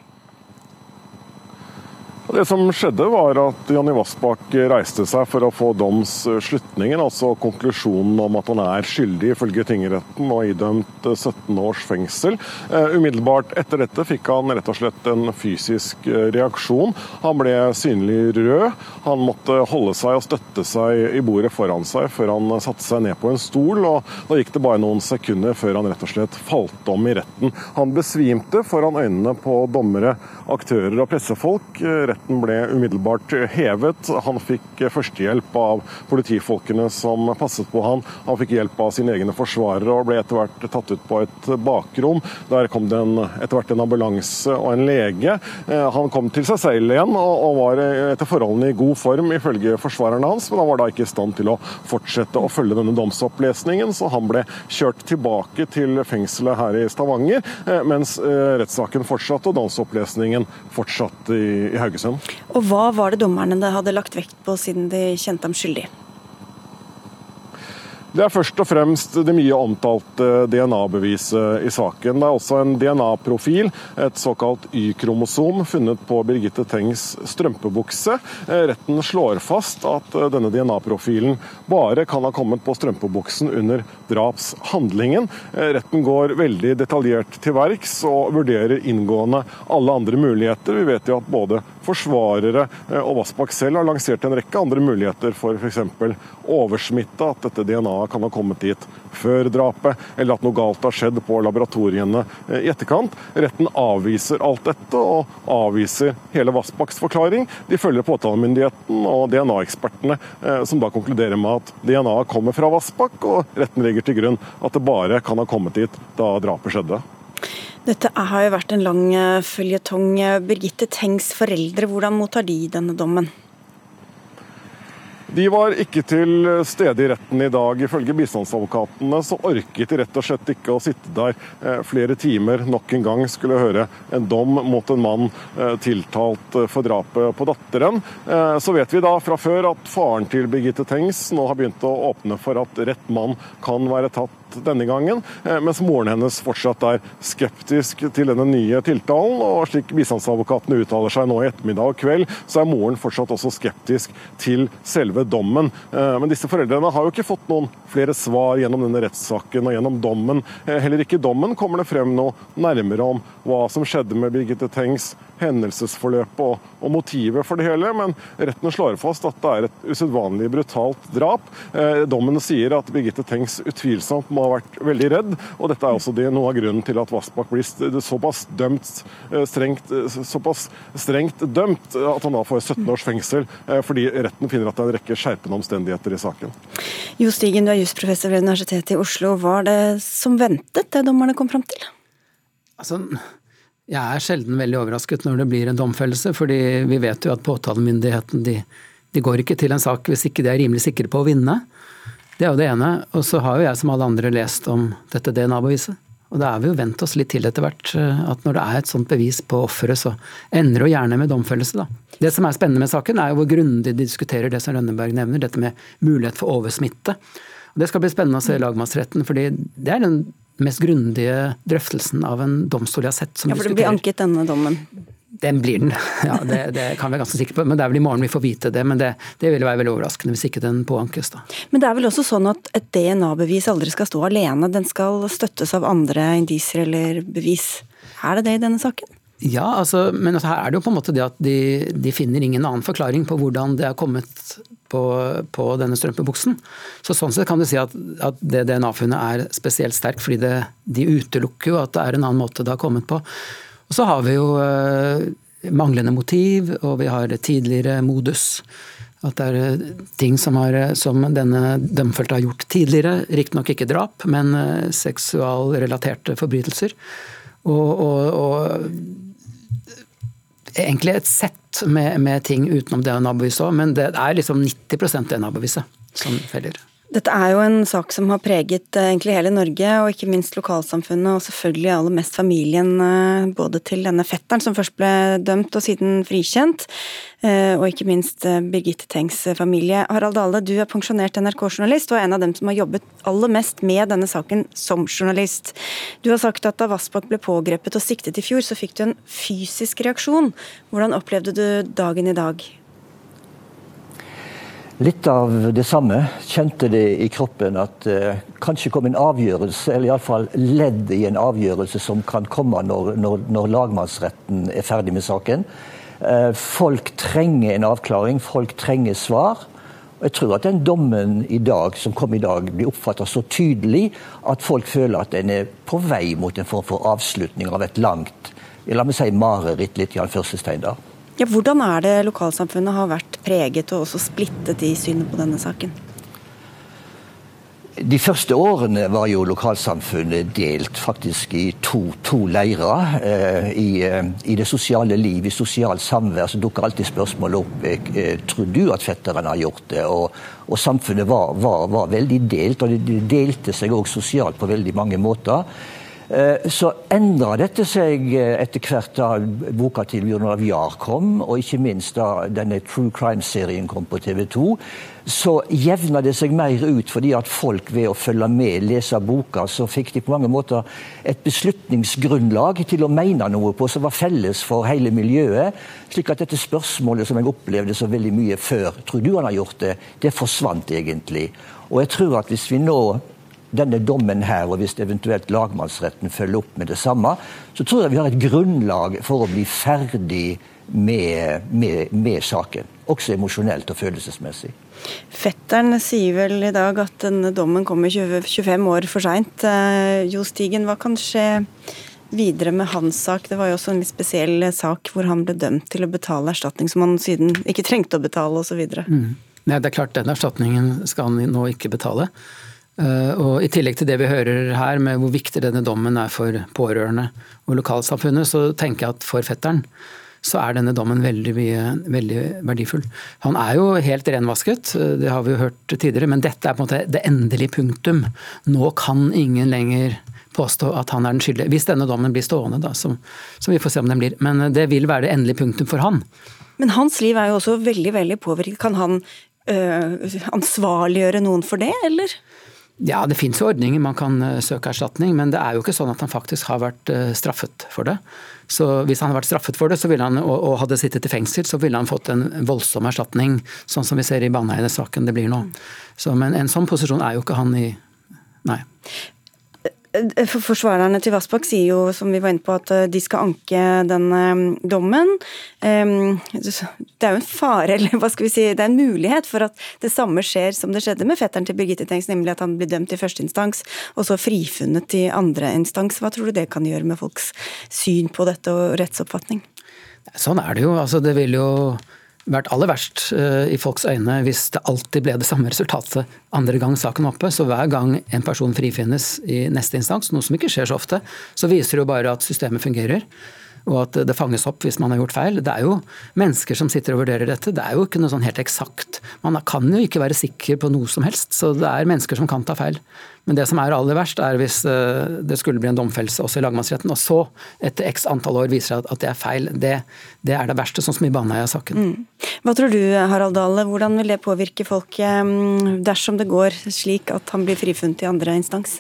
Det som skjedde var at Janni Vassbakk reiste seg for å få domsslutningen, altså konklusjonen om at han er skyldig ifølge tingretten og idømt 17 års fengsel. Eh, umiddelbart etter dette fikk han rett og slett en fysisk eh, reaksjon. Han ble synlig rød. Han måtte holde seg og støtte seg i bordet foran seg før han satte seg ned på en stol. og Da gikk det bare noen sekunder før han rett og slett falt om i retten. Han besvimte foran øynene på dommere, aktører og pressefolk. Rett Retten ble umiddelbart hevet. Han fikk førstehjelp av politifolkene som passet på han. Han fikk hjelp av sine egne forsvarere og ble etter hvert tatt ut på et bakrom. Der kom det en, etter hvert en ambulanse og en lege. Eh, han kom til seg selv igjen og var etter forholdene i god form, ifølge forsvarerne hans, men han var da ikke i stand til å fortsette å følge denne domsopplesningen, så han ble kjørt tilbake til fengselet her i Stavanger, eh, mens eh, rettssaken fortsatte og domsopplesningen fortsatte i, i Haugesund. Og hva var det dommerne hadde lagt vekt på siden de kjente ham skyldig? Det er først og fremst det mye omtalte DNA-beviset i saken. Det er også en DNA-profil, et såkalt Y-kromosom, funnet på Birgitte Tengs strømpebukse. Retten slår fast at denne DNA-profilen bare kan ha kommet på strømpebuksen under drapshandlingen. Retten går veldig detaljert til verks og vurderer inngående alle andre muligheter. Vi vet jo at både forsvarere og Vassbakk selv har lansert en rekke andre muligheter for f.eks. oversmitte, at dette DNA-et kan ha kommet dit før drapet, eller at noe galt har skjedd på laboratoriene eh, i etterkant. Retten avviser alt dette, og avviser hele Vassbakks forklaring. De følger påtalemyndigheten og DNA-ekspertene, eh, som da konkluderer med at DNA-et kommer fra Vassbakk, og retten legger til grunn at det bare kan ha kommet dit da drapet skjedde. Dette har jo vært en lang eh, føljetong. Birgitte Tengs foreldre, hvordan mottar de denne dommen? De var ikke til stede i retten i dag. Ifølge bistandsadvokatene så orket de rett og slett ikke å sitte der eh, flere timer nok en gang skulle høre en dom mot en mann eh, tiltalt for drapet på datteren. Så vet vi da fra før at faren til Birgitte Tengs nå har begynt å åpne for at rett mann kan være tatt denne gangen, eh, mens moren hennes fortsatt er skeptisk til denne nye tiltalen. og Slik bistandsadvokatene uttaler seg nå i ettermiddag og kveld, så er moren fortsatt også skeptisk til selve dommen. Eh, men disse foreldrene har jo ikke fått noen flere svar gjennom denne rettssaken og gjennom dommen. Eh, heller ikke dommen kommer det frem noe nærmere om hva som skjedde med Birgitte Tengs hendelsesforløpet og, og, motivet for det hele, men retten slår fast at det er et usedvanlig brutalt drap. Dommen sier at Birgitte Tengs utvilsomt må ha vært veldig redd, og dette er også det, noe av grunnen til at Vassbakk blir såpass, dømt, eh, strengt, eh, såpass strengt dømt at han da får 17 års fengsel, eh, fordi retten finner at det er en rekke skjerpende omstendigheter i saken. Jo Stigen, du er jusprofessor ved Universitetet i Oslo. Var det som ventet, det dommerne kom fram til? Altså, jeg er sjelden veldig overrasket når det blir en domfellelse, fordi vi vet jo at påtalemyndigheten de, de, går ikke til en sak hvis ikke de er rimelig sikre på å vinne. Det er jo det ene. Og så har jo jeg som alle andre lest om dette DNA-beviset. Og da er vi jo vent oss litt til etter hvert eh, at når det er et sånt bevis på offeret, så ender det jo gjerne med domfellelse, da. Det som er spennende med saken, er jo hvor grundig de diskuterer det som Rønneberg nevner, dette med mulighet for oversmitte. Og det skal bli spennende å se i lagmannsretten, fordi det er den mest grundige drøftelsen av en domstol jeg har sett. som ja, For det blir anket denne dommen? Den blir den, ja, det, det kan vi være ganske sikre på. Men det er vel i morgen vi får vite det. Men det, det ville være veldig overraskende hvis ikke den påankes. da. Men det er vel også sånn at et DNA-bevis aldri skal stå alene. Den skal støttes av andre indisier eller bevis. Er det det i denne saken? Ja, altså, men altså, her er det jo på en måte det at de, de finner ingen annen forklaring på hvordan det er kommet på, på denne strømpebuksen. Så sånn sett kan du si at, at det DNA-funnet er spesielt sterkt, fordi det, de utelukker jo at det er en annen måte det har kommet på. Og så har vi jo uh, manglende motiv, og vi har tidligere modus. At det er eh, ting som, har, som denne domfelte har gjort tidligere. Riktignok ikke drap, men seksualrelaterte forbrytelser. Og, og, og egentlig et sett med, med ting utenom DNA-bevis òg, men det er liksom 90 DNA-beviset som feller. Dette er jo en sak som har preget eh, egentlig hele Norge, og ikke minst lokalsamfunnet, og selvfølgelig aller mest familien, eh, både til denne fetteren som først ble dømt og siden frikjent, eh, og ikke minst Birgitte Tengs familie. Harald Dale, du er pensjonert NRK-journalist og er en av dem som har jobbet aller mest med denne saken som journalist. Du har sagt at da Vassbakk ble pågrepet og siktet i fjor, så fikk du en fysisk reaksjon. Hvordan opplevde du dagen i dag? Litt av det samme. Kjente det i kroppen at eh, kanskje kom en avgjørelse, eller iallfall ledd i en avgjørelse som kan komme når, når, når lagmannsretten er ferdig med saken. Eh, folk trenger en avklaring, folk trenger svar. Jeg tror at den dommen i dag, som kom i dag, blir oppfatta så tydelig at folk føler at den er på vei mot en form for avslutning av et langt la meg si mareritt, litt i anførselstegn. da. Ja, hvordan er det lokalsamfunnet har vært preget og også splittet i synet på denne saken? De første årene var jo lokalsamfunnet delt faktisk i to, to leirer. Eh, i, eh, I, det sosiale liv, i sosialt samvær, så dukker alltid spørsmålet opp eh, eh, tror du at fetteren har gjort det. Og, og samfunnet var, var, var, veldig delt, og det delte seg òg sosialt på veldig mange måter. Eh, så endra dette seg eh, etter hvert da boka til Bjørn Olav kom, og ikke minst da denne True Crime-serien kom på TV 2. Så jevna det seg mer ut fordi at folk ved å følge med, lese boka, så fikk de på mange måter et beslutningsgrunnlag til å mene noe på som var felles for hele miljøet. Slik at dette spørsmålet som jeg opplevde så veldig mye før, tror du han har gjort det, det forsvant egentlig. Og jeg tror at hvis vi nå denne dommen her, og hvis eventuelt lagmannsretten følger opp med det samme, så tror jeg vi har et grunnlag for å bli ferdig med, med, med saken. Også emosjonelt og følelsesmessig. Fetteren sier vel i dag at denne dommen kommer 20, 25 år for seint. Eh, jo Stigen, hva kan skje videre med hans sak? Det var jo også en litt spesiell sak hvor han ble dømt til å betale erstatning som han siden ikke trengte å betale, osv. Mm. det er klart den erstatningen skal han nå ikke betale. Eh, og I tillegg til det vi hører her, med hvor viktig denne dommen er for pårørende og lokalsamfunnet, så tenker jeg at for fetteren så er denne dommen veldig, veldig verdifull. Han er jo helt renvasket, det har vi jo hørt tidligere, men dette er på en måte det endelige punktum. Nå kan ingen lenger påstå at han er den skyldige. Hvis denne dommen blir stående, da, som, som, vi får se om den blir. Men det vil være det endelige punktum for han. Men hans liv er jo også veldig veldig påvirket. Kan han øh, ansvarliggjøre noen for det, eller? Ja, det finnes jo ordninger man kan øh, søke erstatning, men det er jo ikke sånn at han faktisk har vært øh, straffet for det. Så Hvis han hadde vært straffet for det han, og, hadde sittet i fengsel, så ville han fått en voldsom erstatning, sånn som vi ser i Baneheide-saken det blir nå. Så, men en sånn posisjon er jo ikke han i Nei. Eh, forsvarerne til Vassbakk sier jo, som vi var inne på, at eh, de skal anke den eh, dommen. Det er jo en fare, eller hva skal vi si, det er en mulighet for at det samme skjer som det skjedde med fetteren til Birgitte Tengs, nemlig at han blir dømt i første instans, og så frifunnet i andre instans. Hva tror du det kan gjøre med folks syn på dette og rettsoppfatning? Sånn er det jo. Altså, det vil jo vært aller verst eh, i folks øyne hvis det alltid ble det samme resultatet andre gang saken oppe. Så hver gang en person frifinnes i neste instans, noe som ikke skjer så ofte, så viser det jo bare at systemet fungerer og at det fanges opp hvis man har gjort feil. Det er jo mennesker som sitter og vurderer dette. Det er jo ikke noe sånn helt eksakt. Man kan jo ikke være sikker på noe som helst, så det er mennesker som kan ta feil. Men det som er aller verst, er hvis eh, det skulle bli en domfellelse også i lagmannsretten, og så etter x antall år viser det at det er feil. Det, det er det verste, sånn som i Baneheia-saken. Mm. Hva tror du, Harald Dale, hvordan vil det påvirke folk dersom det går slik at han blir frifunnet i andre instans?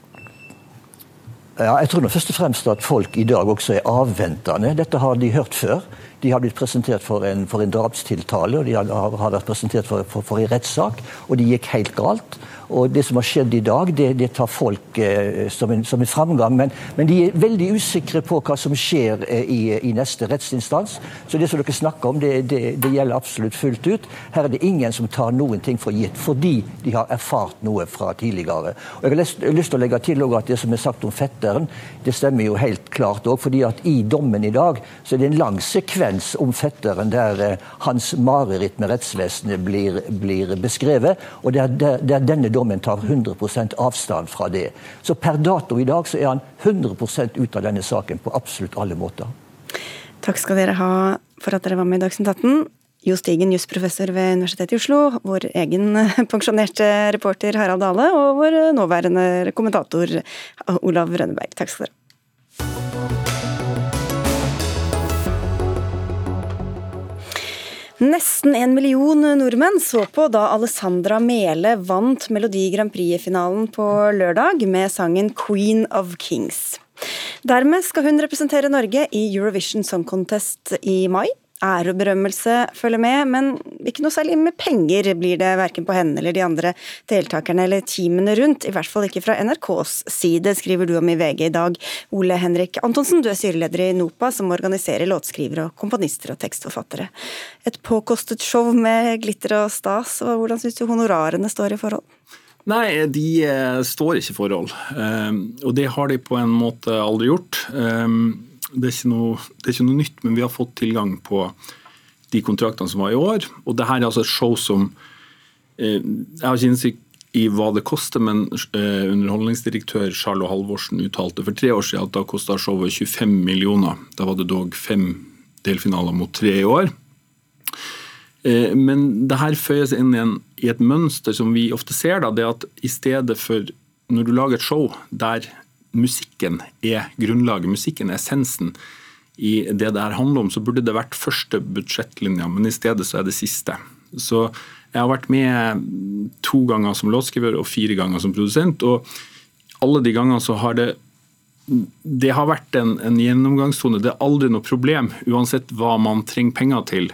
Ja, jeg tror først og fremst at folk i dag også er avventende. Dette har de hørt før. De har blitt presentert for en, for en drapstiltale og de har, har vært presentert for, for, for en rettssak, og det gikk helt galt. Og Det som har skjedd i dag, det, det tar folk eh, som, en, som, en, framgang. Men, men, de er veldig usikre på hva som skjer eh, i, i, neste rettsinstans. Så det som dere snakker om, det, det, det, gjelder absolutt fullt ut. Her er det ingen som tar noen ting for gitt, fordi de har erfart noe fra tidligere. Og Jeg har lyst, lyst til å legge til at det som er sagt om fetteren, det stemmer jo helt klart òg. fordi at i dommen i dag så er det en lang sekvens om fetteren der eh, hans mareritt med rettsvesenet blir, blir beskrevet, og det er, det er denne dommen tar 100% avstand fra det. Så per dato i dag så er han 100 ut av denne saken på absolutt alle måter. Takk skal dere ha for at dere var med i Dagsnytt 18. Jo Stigen, jusprofessor ved Universitetet i Oslo, vår egen pensjonerte reporter Harald Dale og vår nåværende kommentator Olav Rønneberg. Takk skal dere ha. Nesten en million nordmenn så på da Alessandra Mele vant Melodi Grand Prix-finalen på lørdag med sangen 'Queen of Kings'. Dermed skal hun representere Norge i Eurovision Song Contest i mai. Ære og berømmelse følger med, men ikke noe særlig med penger blir det verken på henne eller de andre deltakerne eller teamene rundt. I hvert fall ikke fra NRKs side, skriver du om i VG i dag. Ole Henrik Antonsen, du er styreleder i NOPA, som organiserer låtskrivere og komponister og tekstforfattere. Et påkostet show med glitter og stas, og hvordan syns du honorarene står i forhold? Nei, de eh, står ikke i forhold. Eh, og det har de på en måte aldri gjort. Det er, noe, det er, ikke noe, nytt, men vi har fått tilgang på de kontraktene som var i år. Og det her er altså et show som eh, Jeg har ikke innsikt i hva det koster, men eh, underholdningsdirektør Charlo Halvorsen uttalte for tre år siden at da kosta showet 25 millioner. Da var det dog fem delfinaler mot tre i år. Eh, men det her føyes inn i, i et mønster som vi ofte ser. Da, det at i stedet for når du lager et show der musikken er grunnlaget, musikken er essensen i det det her handler om, så burde det vært første budsjettlinja, men i stedet så er det siste. Så jeg har vært med to ganger som låtskriver og fire ganger som produsent, og alle de gangene så har det det har vært en, en gjennomgangstone. Det er aldri noe problem, uansett hva man trenger penger til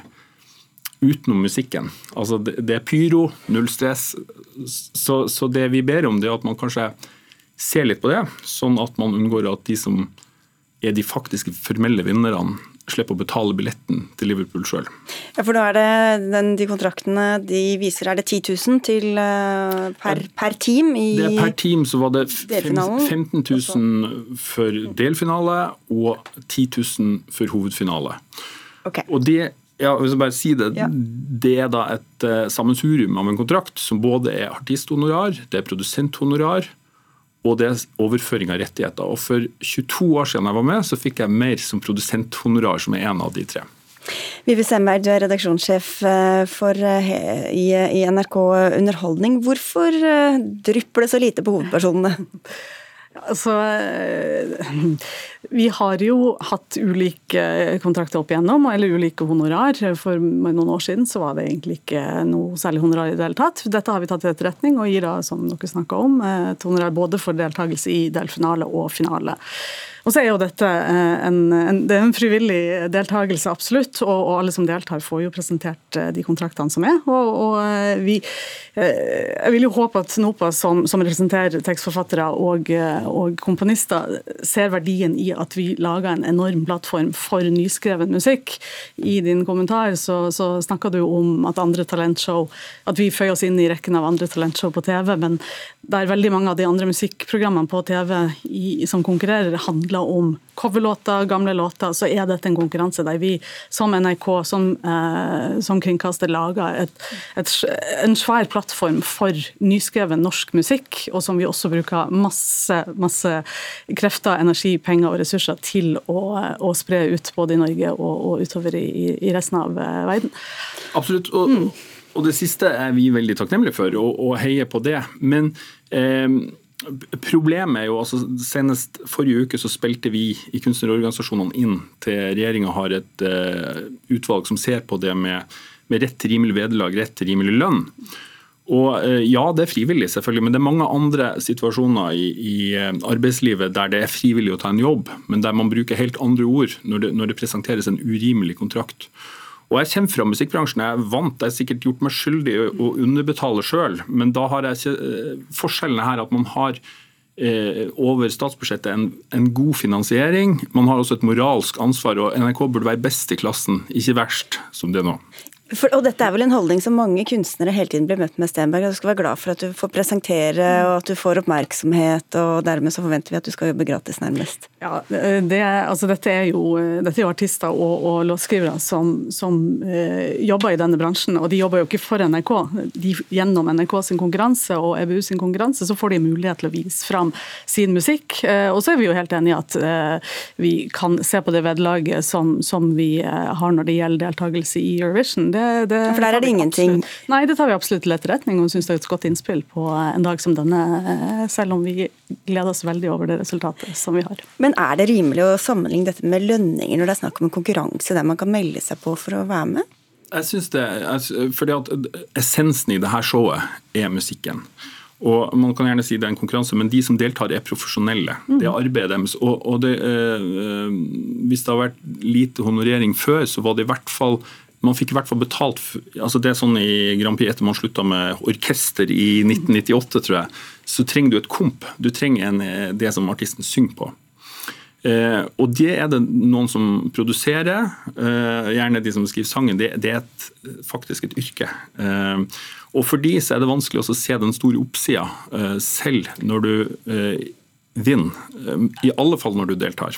utenom musikken. Altså det, det er pyro, null stress. Så, så, det vi ber om, det er at man kanskje ser litt på det, sånn at man unngår at de som er de faktiske formelle vinnerne, slipper å betale billetten til Liverpool sjøl. Ja, for da er det den, de kontraktene de viser, er det 10 000 til, uh, per, per, team i det er Per team så var det 15 000 for delfinale og 10 000 for hovedfinale. Okay. Og det ja, hvis jeg bare si det, ja. det er da et uh, sammensurium av en kontrakt som både er artisthonorar, det er produsenthonorar, og det er overføring av rettigheter. Og For 22 år siden jeg var med, så fikk jeg mer som produsenthonorar, som er en av de tre. Vivi Semberg, du er redaksjonssjef eh, for, eh, i, i NRK Underholdning. Hvorfor eh, drypper det så lite på hovedpersonene? Altså, vi har jo hatt ulike kontrakter opp igjennom, eller ulike honorar. For noen år siden så var det egentlig ikke noe særlig honorar i det hele tatt. Dette har vi tatt til etterretning og gir da, som dere snakka om, et honorar både for deltakelse i delfinale og finale. Og så er jo dette eh, en, en, det er en frivillig deltakelse, absolutt. Og, og, alle som deltar, får jo presentert eh, de kontraktene som er. Og, og eh, vi Jeg vil jo håpe at NOPA, som, som representerer tekstforfattere og, og, komponister, ser verdien i at vi lager en enorm plattform for nyskreven musikk. I din kommentar så, så snakka du om at andre talentshow At vi føyer oss inn i rekken av andre talentshow på TV, men der veldig mange av de andre musikkprogrammene på TV i, som konkurrerer, handler om coverlåter, gamle låter, så er dette en konkurranse der vi som NRK, som, eh, som kringkaster, lager et, et, en svær plattform for nyskreven norsk musikk, og som vi også bruker masse, masse krefter, energi, penger og ressurser til å, å spre ut både i Norge og, og utover i, i, resten av eh, verden. Absolutt. og mm. Og det siste er vi veldig takknemlige for, og, og heier på det. Men eh, Problemet er jo, altså Senest forrige uke så spilte vi i kunstnerorganisasjonene inn til regjeringa har et uh, utvalg som ser på det med, med rett til rimelig vederlag, rett til rimelig lønn. Og uh, Ja, det er frivillig, selvfølgelig, men det er mange andre situasjoner i, i uh, arbeidslivet der det er frivillig å ta en jobb, men der man bruker helt andre ord når det, når det presenteres en urimelig kontrakt. Og Jeg kommer fra musikkbransjen, jeg er vant, jeg har sikkert gjort meg skyldig å underbetale sjøl, men da har jeg ikke eh, Forskjellen er her at man har eh, over statsbudsjettet en, en, god finansiering. Man har også et moralsk ansvar, og NRK burde være best i klassen, ikke verst som det er nå. For, og dette er vel en holdning som mange kunstnere hele tiden blir møtt med, Stenberg. Du skal være glad for at du får presentere og at du får oppmerksomhet, og dermed så forventer vi at du skal jobbe gratis, nærmest. Ja, det, altså dette, er jo, dette er jo artister og, og låtskrivere som, som eh, jobber i denne bransjen, og de jobber jo ikke for NRK. De, gjennom NRK sin konkurranse og EBU sin konkurranse så får de mulighet til å vise fram sin musikk. Eh, og så er vi jo helt enige i at eh, vi kan se på det vederlaget som, som vi eh, har når det gjelder deltakelse i Eurovision. Det det, For der er det ingenting? Absolutt, nei, det tar vi absolutt til etterretning og syns det er et godt innspill på en dag som denne, eh, selv om vi gleder oss veldig over det resultatet som vi har. Men er det rimelig å sammenligne dette med lønninger når det er snakk om en konkurranse der man kan melde seg på for å være med? Jeg synes det, fordi at Essensen i dette showet er musikken. Og man kan gjerne si det er en konkurranse, men de som deltar er profesjonelle. Mm. Det er arbeidet deres. Og, og det, eh, hvis det har vært lite honorering før, så var det i hvert fall man fikk i hvert fall betalt altså Det er sånn i Grand Prix etter man slutta med orkester i 1998, tror jeg, så trenger du et komp. Du trenger en, eh, det som artisten synger på. Eh, og det er det noen som produserer, eh, gjerne de som skriver sangen. Det, det er et, faktisk et yrke. Eh, og for de så er det vanskelig å se den store oppsida, eh, selv når du eh, vinner. I alle fall når du deltar.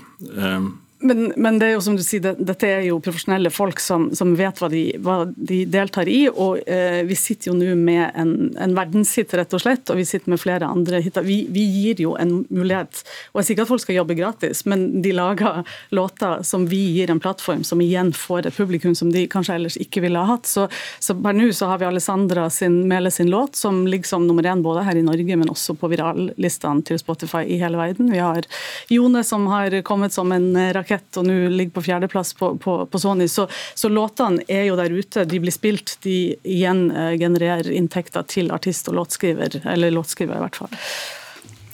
Men, men, det er jo som du sier, det, dette er jo profesjonelle folk som, som vet hva de, hva de, deltar i. og eh, Vi sitter jo nå med en, en verdenshit, rett og slett, og vi sitter med flere andre hiter. Vi, vi, gir jo en mulighet. og Jeg sier ikke at folk skal jobbe gratis, men de lager låter som vi gir en plattform, som igjen får et publikum som de kanskje ellers ikke ville ha hatt. Så, så per nå så har vi Alessandra sin, Mele sin låt, som ligger som nummer én både her i Norge, men også på virallistene til Spotify i hele verden. Vi har Jone som har kommet som en rakett rakett og nå ligger på fjerdeplass på, på, på Sony. Så, så, låtene er jo der ute, de blir spilt. De igjen eh, genererer inntekter til artist og låtskriver, eller låtskriver i hvert fall.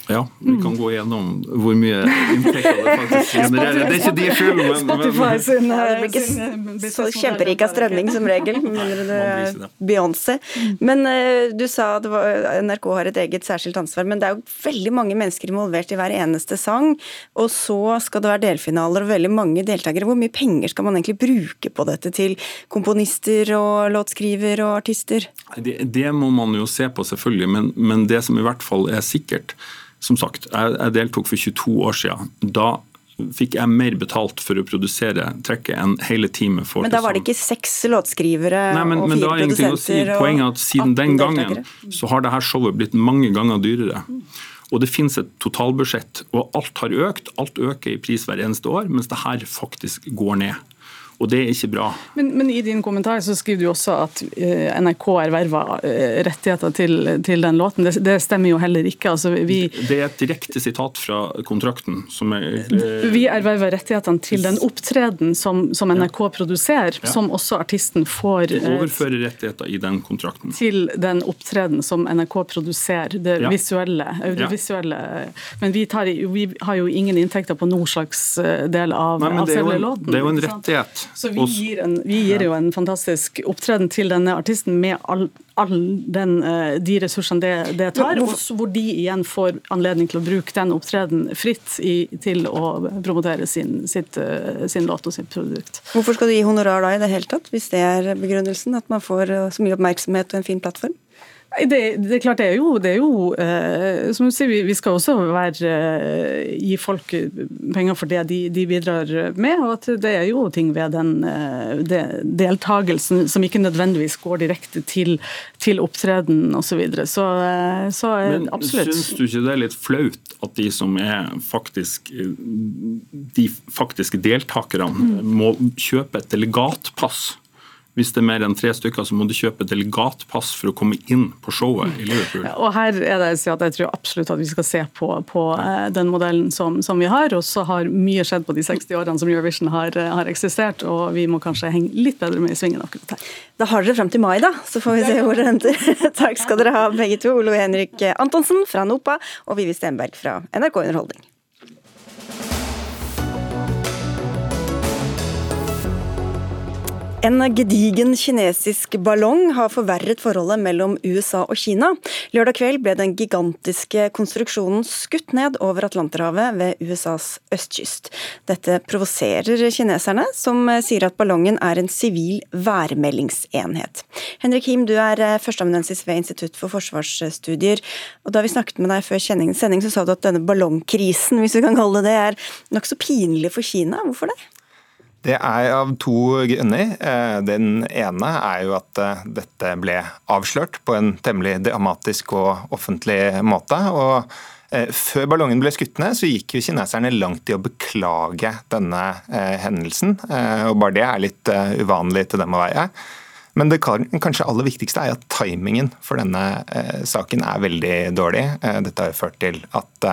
Ja, vi kan gå gjennom hvor mye inntekter det faktisk genererer. Det er ikke de skyld, men, Spotify sin, sin så kjemperik av strømming som regel, mindre det er Beyoncé. Men uh, du sa at NRK har et eget særskilt ansvar, men det er jo veldig mange mennesker involvert i hver eneste sang. Og så skal det være delfinaler og veldig mange deltakere. Hvor mye penger skal man egentlig bruke på dette til komponister og låtskriver og artister? Det, det må man jo se på, selvfølgelig, men, men det som i hvert fall er sikkert, som sagt, jeg, jeg deltok for 22 år siden. Da fikk jeg mer betalt for å produsere trekket enn hele teamet får. Men da var det ikke seks låtskrivere Nei, men, og fire men produsenter? Si, poenget er at siden den gangen så har dette showet blitt mange ganger dyrere. Og det finnes et totalbudsjett, og alt har økt. Alt øker i pris hver eneste år, mens det her faktisk går ned. Og det er ikke bra. Men, men, i din kommentar så skriver du også at eh, NRK erverva eh, rettigheter til, til, den låten. Det, det, stemmer jo heller ikke. Altså, vi, det er et direkte sitat fra kontrakten. Som er, eh, vi erverver rettighetene til den opptreden som, som NRK ja. produserer, ja. som også artisten får Du eh, overfører rettigheter i den kontrakten. Til den opptreden som NRK produserer, det ja. visuelle, audiovisuelle. Men vi, tar, vi, har jo ingen inntekter på noen slags del av, Nei, av selve låten. Det er jo en rettighet. Så vi gir, en, vi gir jo en fantastisk opptreden til denne artisten med all, all den, eh, de ressursene det, det tar, og hvor de igjen får anledning til å bruke den opptreden fritt i, til å promotere sin, sitt, eh, sin, låt og sitt produkt. Hvorfor skal du gi honorar da i det hele tatt, hvis det er begrunnelsen? At man får eh, så mye oppmerksomhet og en fin plattform? Det, det, er klart det er jo, det er jo eh, Som du sier, vi, vi skal også være, eh, gi folk penger for det de, de, bidrar med. Og at det er jo ting ved den eh, de, deltakelsen som ikke nødvendigvis går direkte til, til opptreden osv. Så, videre. så eh, Så Men, absolutt. Men syns du ikke det er litt flaut at de som er faktisk de faktiske deltakerne, mm. må kjøpe et delegatpass? Hvis det er mer enn tre stykker, så må du kjøpe delegatpass for å komme inn på showet i Liverpool. Og her er det så at Jeg tror absolutt at vi skal se på, på eh, den modellen som, som, vi har. Og så har mye skjedd på de 60 årene som Eurovision har, eh, har, eksistert, og vi må kanskje henge litt bedre med i svingen akkurat her. Da har dere frem til mai, da, så får vi se hvor det henter. Takk skal dere ha begge to. Olo Henrik Antonsen fra NOPA og Vivi Stenberg fra NRK Underholdning. En gedigen kinesisk ballong har forverret forholdet mellom USA og Kina. Lørdag kveld ble den gigantiske konstruksjonen skutt ned over Atlanterhavet ved USAs østkyst. Dette provoserer kineserne, som sier at ballongen er en sivil værmeldingsenhet. Henrik Him, du er førsteamanuensis ved Institutt for forsvarsstudier. og Da vi snakket med deg før sending, så sa du at denne ballongkrisen, hvis vi kan kalle det det, er nokså pinlig for Kina. Hvorfor det? Det er av to grunner. Eh, den ene er jo at eh, dette ble avslørt på en temmelig dramatisk og offentlig måte. og eh, før ballongen ble skutt ned, så gikk jo kineserne langt i å beklage denne hendelsen. og Bare det er litt uvanlig til dem å være. Men det kanskje aller viktigste er at timingen for denne saken er veldig dårlig. Dette har jo ført til at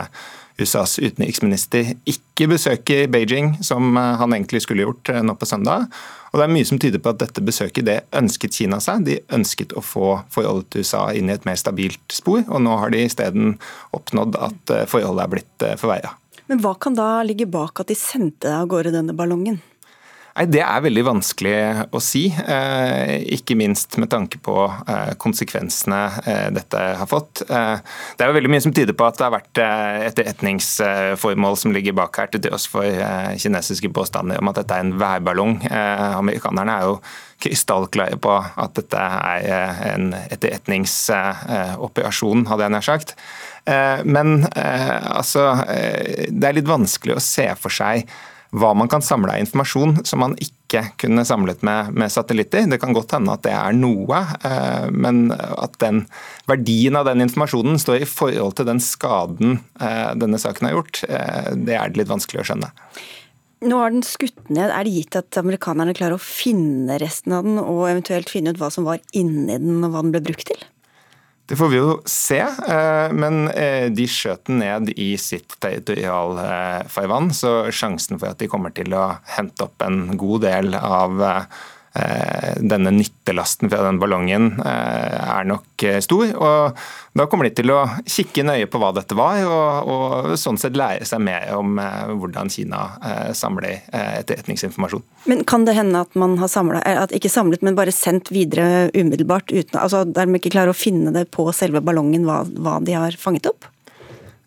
USAs utenriksminister ikke besøker Beijing, som eh, han egentlig skulle gjort eh, nå på søndag. Og Det er mye som tyder på at dette besøket det ønsket Kina seg. De ønsket å få forholdet til USA inn i et mer stabilt spor, og nå har de isteden oppnådd at eh, forholdet er blitt forverra. Men hva kan da ligge bak at de sendte av gårde denne ballongen? Nei, Det er veldig vanskelig å si, eh, ikke minst med tanke på eh, konsekvensene eh, dette har fått. Det er jo veldig mye som tyder på at det har vært etterretningsformål som ligger bak her, til tross for kinesiske påstander om at dette er en værballong. Amerikanerne er jo krystallklare på at dette er en etterretningsoperasjon, hadde jeg nær sagt. Men altså, det er litt vanskelig å se for seg hva man kan samle av informasjon som man ikke kunne samlet med, med, satellitter. Det kan godt hende at det er noe, eh, men at den verdien av den informasjonen står i forhold til den skaden eh, denne saken har gjort, eh, det er det litt vanskelig å skjønne. Nå har den skutt ned. Er det gitt at amerikanerne klarer å finne resten av den, og eventuelt finne ut hva som var inni den, og hva den ble brukt til? Det får vi jo se, eh, men eh, de skjøt den ned i sitt territorialfarvann, så sjansen for at de kommer til å hente opp en god del av eh, Eh, denne nyttelasten fra den ballongen eh, er nok eh, stor. og Da kommer de til å kikke nøye på hva dette var, og, og sånn sett lære seg mer om hvordan Kina samler etterretningsinformasjon. Men Kan det hende at man har samlet, at ikke samlet, men bare sendt videre umiddelbart, uten, altså dermed ikke klarer å finne det på selve ballongen hva, hva de har fanget opp?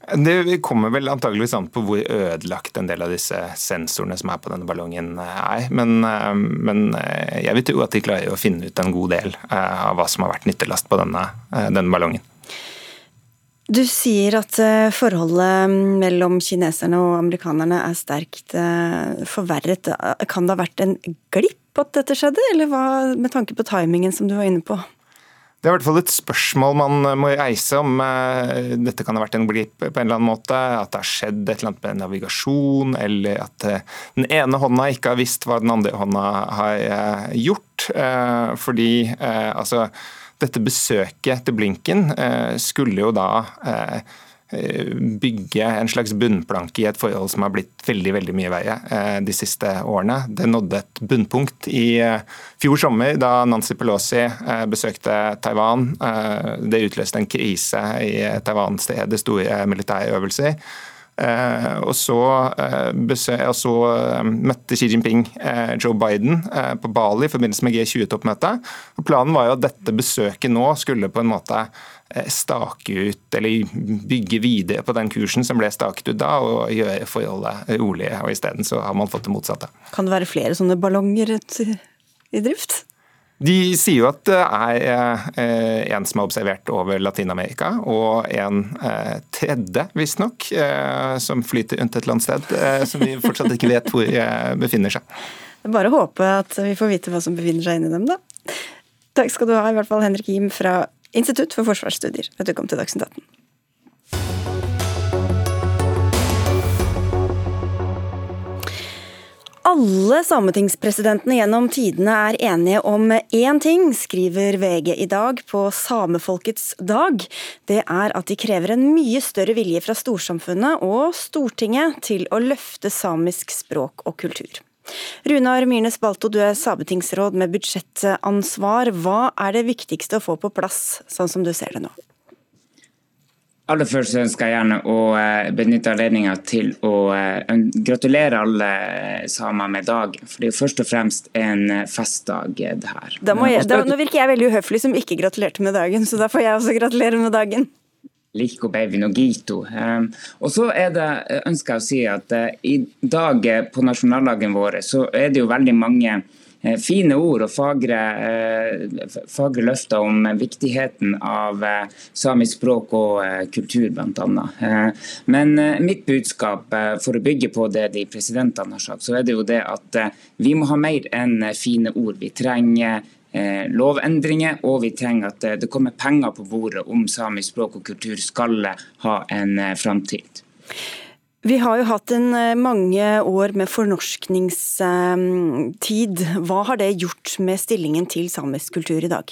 Det kommer vel antageligvis an på hvor ødelagt en del av disse sensorene som er på denne ballongen er. Men, eh, men eh, jeg vil tro at de klarer å finne ut en god del eh, av hva som har vært nyttelast på denne, denne ballongen. Du sier at forholdet mellom kineserne og amerikanerne er sterkt forverret. Kan det ha vært en glipp at dette skjedde, eller hva med tanke på timingen som du var inne på? Det er i hvert fall et spørsmål man må reise om eh, dette kan ha vært en glipp på en eller annen måte. At det har skjedd et eller annet med navigasjon, eller at eh, den ene hånda ikke har visst hva den andre hånda har eh, gjort. Fordi altså, dette besøket til Blinken skulle jo da Eh, bygge en slags bunnplanke i et forhold som har blitt veldig veldig mye verre eh, de siste årene. Det nådde et bunnpunkt i eh, fjor sommer da Nancy Pelosi besøkte Taiwan. Det utløste en krise i Taiwan stedet store militære øvelser. og så, og så møtte Xi Jinping Joe Biden på Bali i forbindelse med G20-toppmøtet. Planen var jo at dette besøket nå skulle på en måte Eh, stake ut eller bygge videre på den kursen som ble staket ut da, og gjøre forholdet rolig. og Isteden så har man fått det motsatte. Kan det være flere sånne ballonger i drift? De sier jo at det er eh, en som er observert over Latin-Amerika, og en eh, tredje, visstnok, som flyter rundt et eller annet sted, som vi fortsatt ikke vet hvor befinner seg. Det bare håpe at vi får vite hva som befinner seg inni dem, da. Takk skal du ha, i hvert fall Henrik Im fra Institutt for forsvarsstudier, at du kom til Dagsnytt 18. Alle sametingspresidentene gjennom tidene er enige om én ting, skriver VG i dag på samefolkets dag. Det er at de krever en mye større vilje fra storsamfunnet og Stortinget til å løfte samisk språk og kultur. Runar Myrnes Balto, du er sabetingsråd med budsjettansvar. Hva er det viktigste å få på plass, sånn som du ser det nå? Aller først ønsker jeg gjerne å eh, benytte anledningen til å eh, gratulere alle samer med dagen. For det er jo først og fremst en eh, festdag, det her. Jeg, da, nå virker jeg veldig uhøflig som ikke gratulerte med dagen, så da får jeg også gratulere med dagen. Liko Beivin og Gito. Ehm, og så det, eh, ønsker jeg å si at eh, i dag eh, på nasjonaldagen vår så er det jo veldig mange fine ord og fagre, fagre løfter om viktigheten av samisk språk og kultur, bl.a. Men mitt budskap, for å bygge på det de presidentene har sagt, så er det jo det at vi må ha mer enn fine ord. Vi trenger lovendringer, og vi trenger at eh, det kommer penger på bordet om samisk språk og kultur skal ha en eh, framtid. Vi har jo hatt en mange år med fornorskningstid. Hva har det gjort med stillingen til samisk kultur i dag?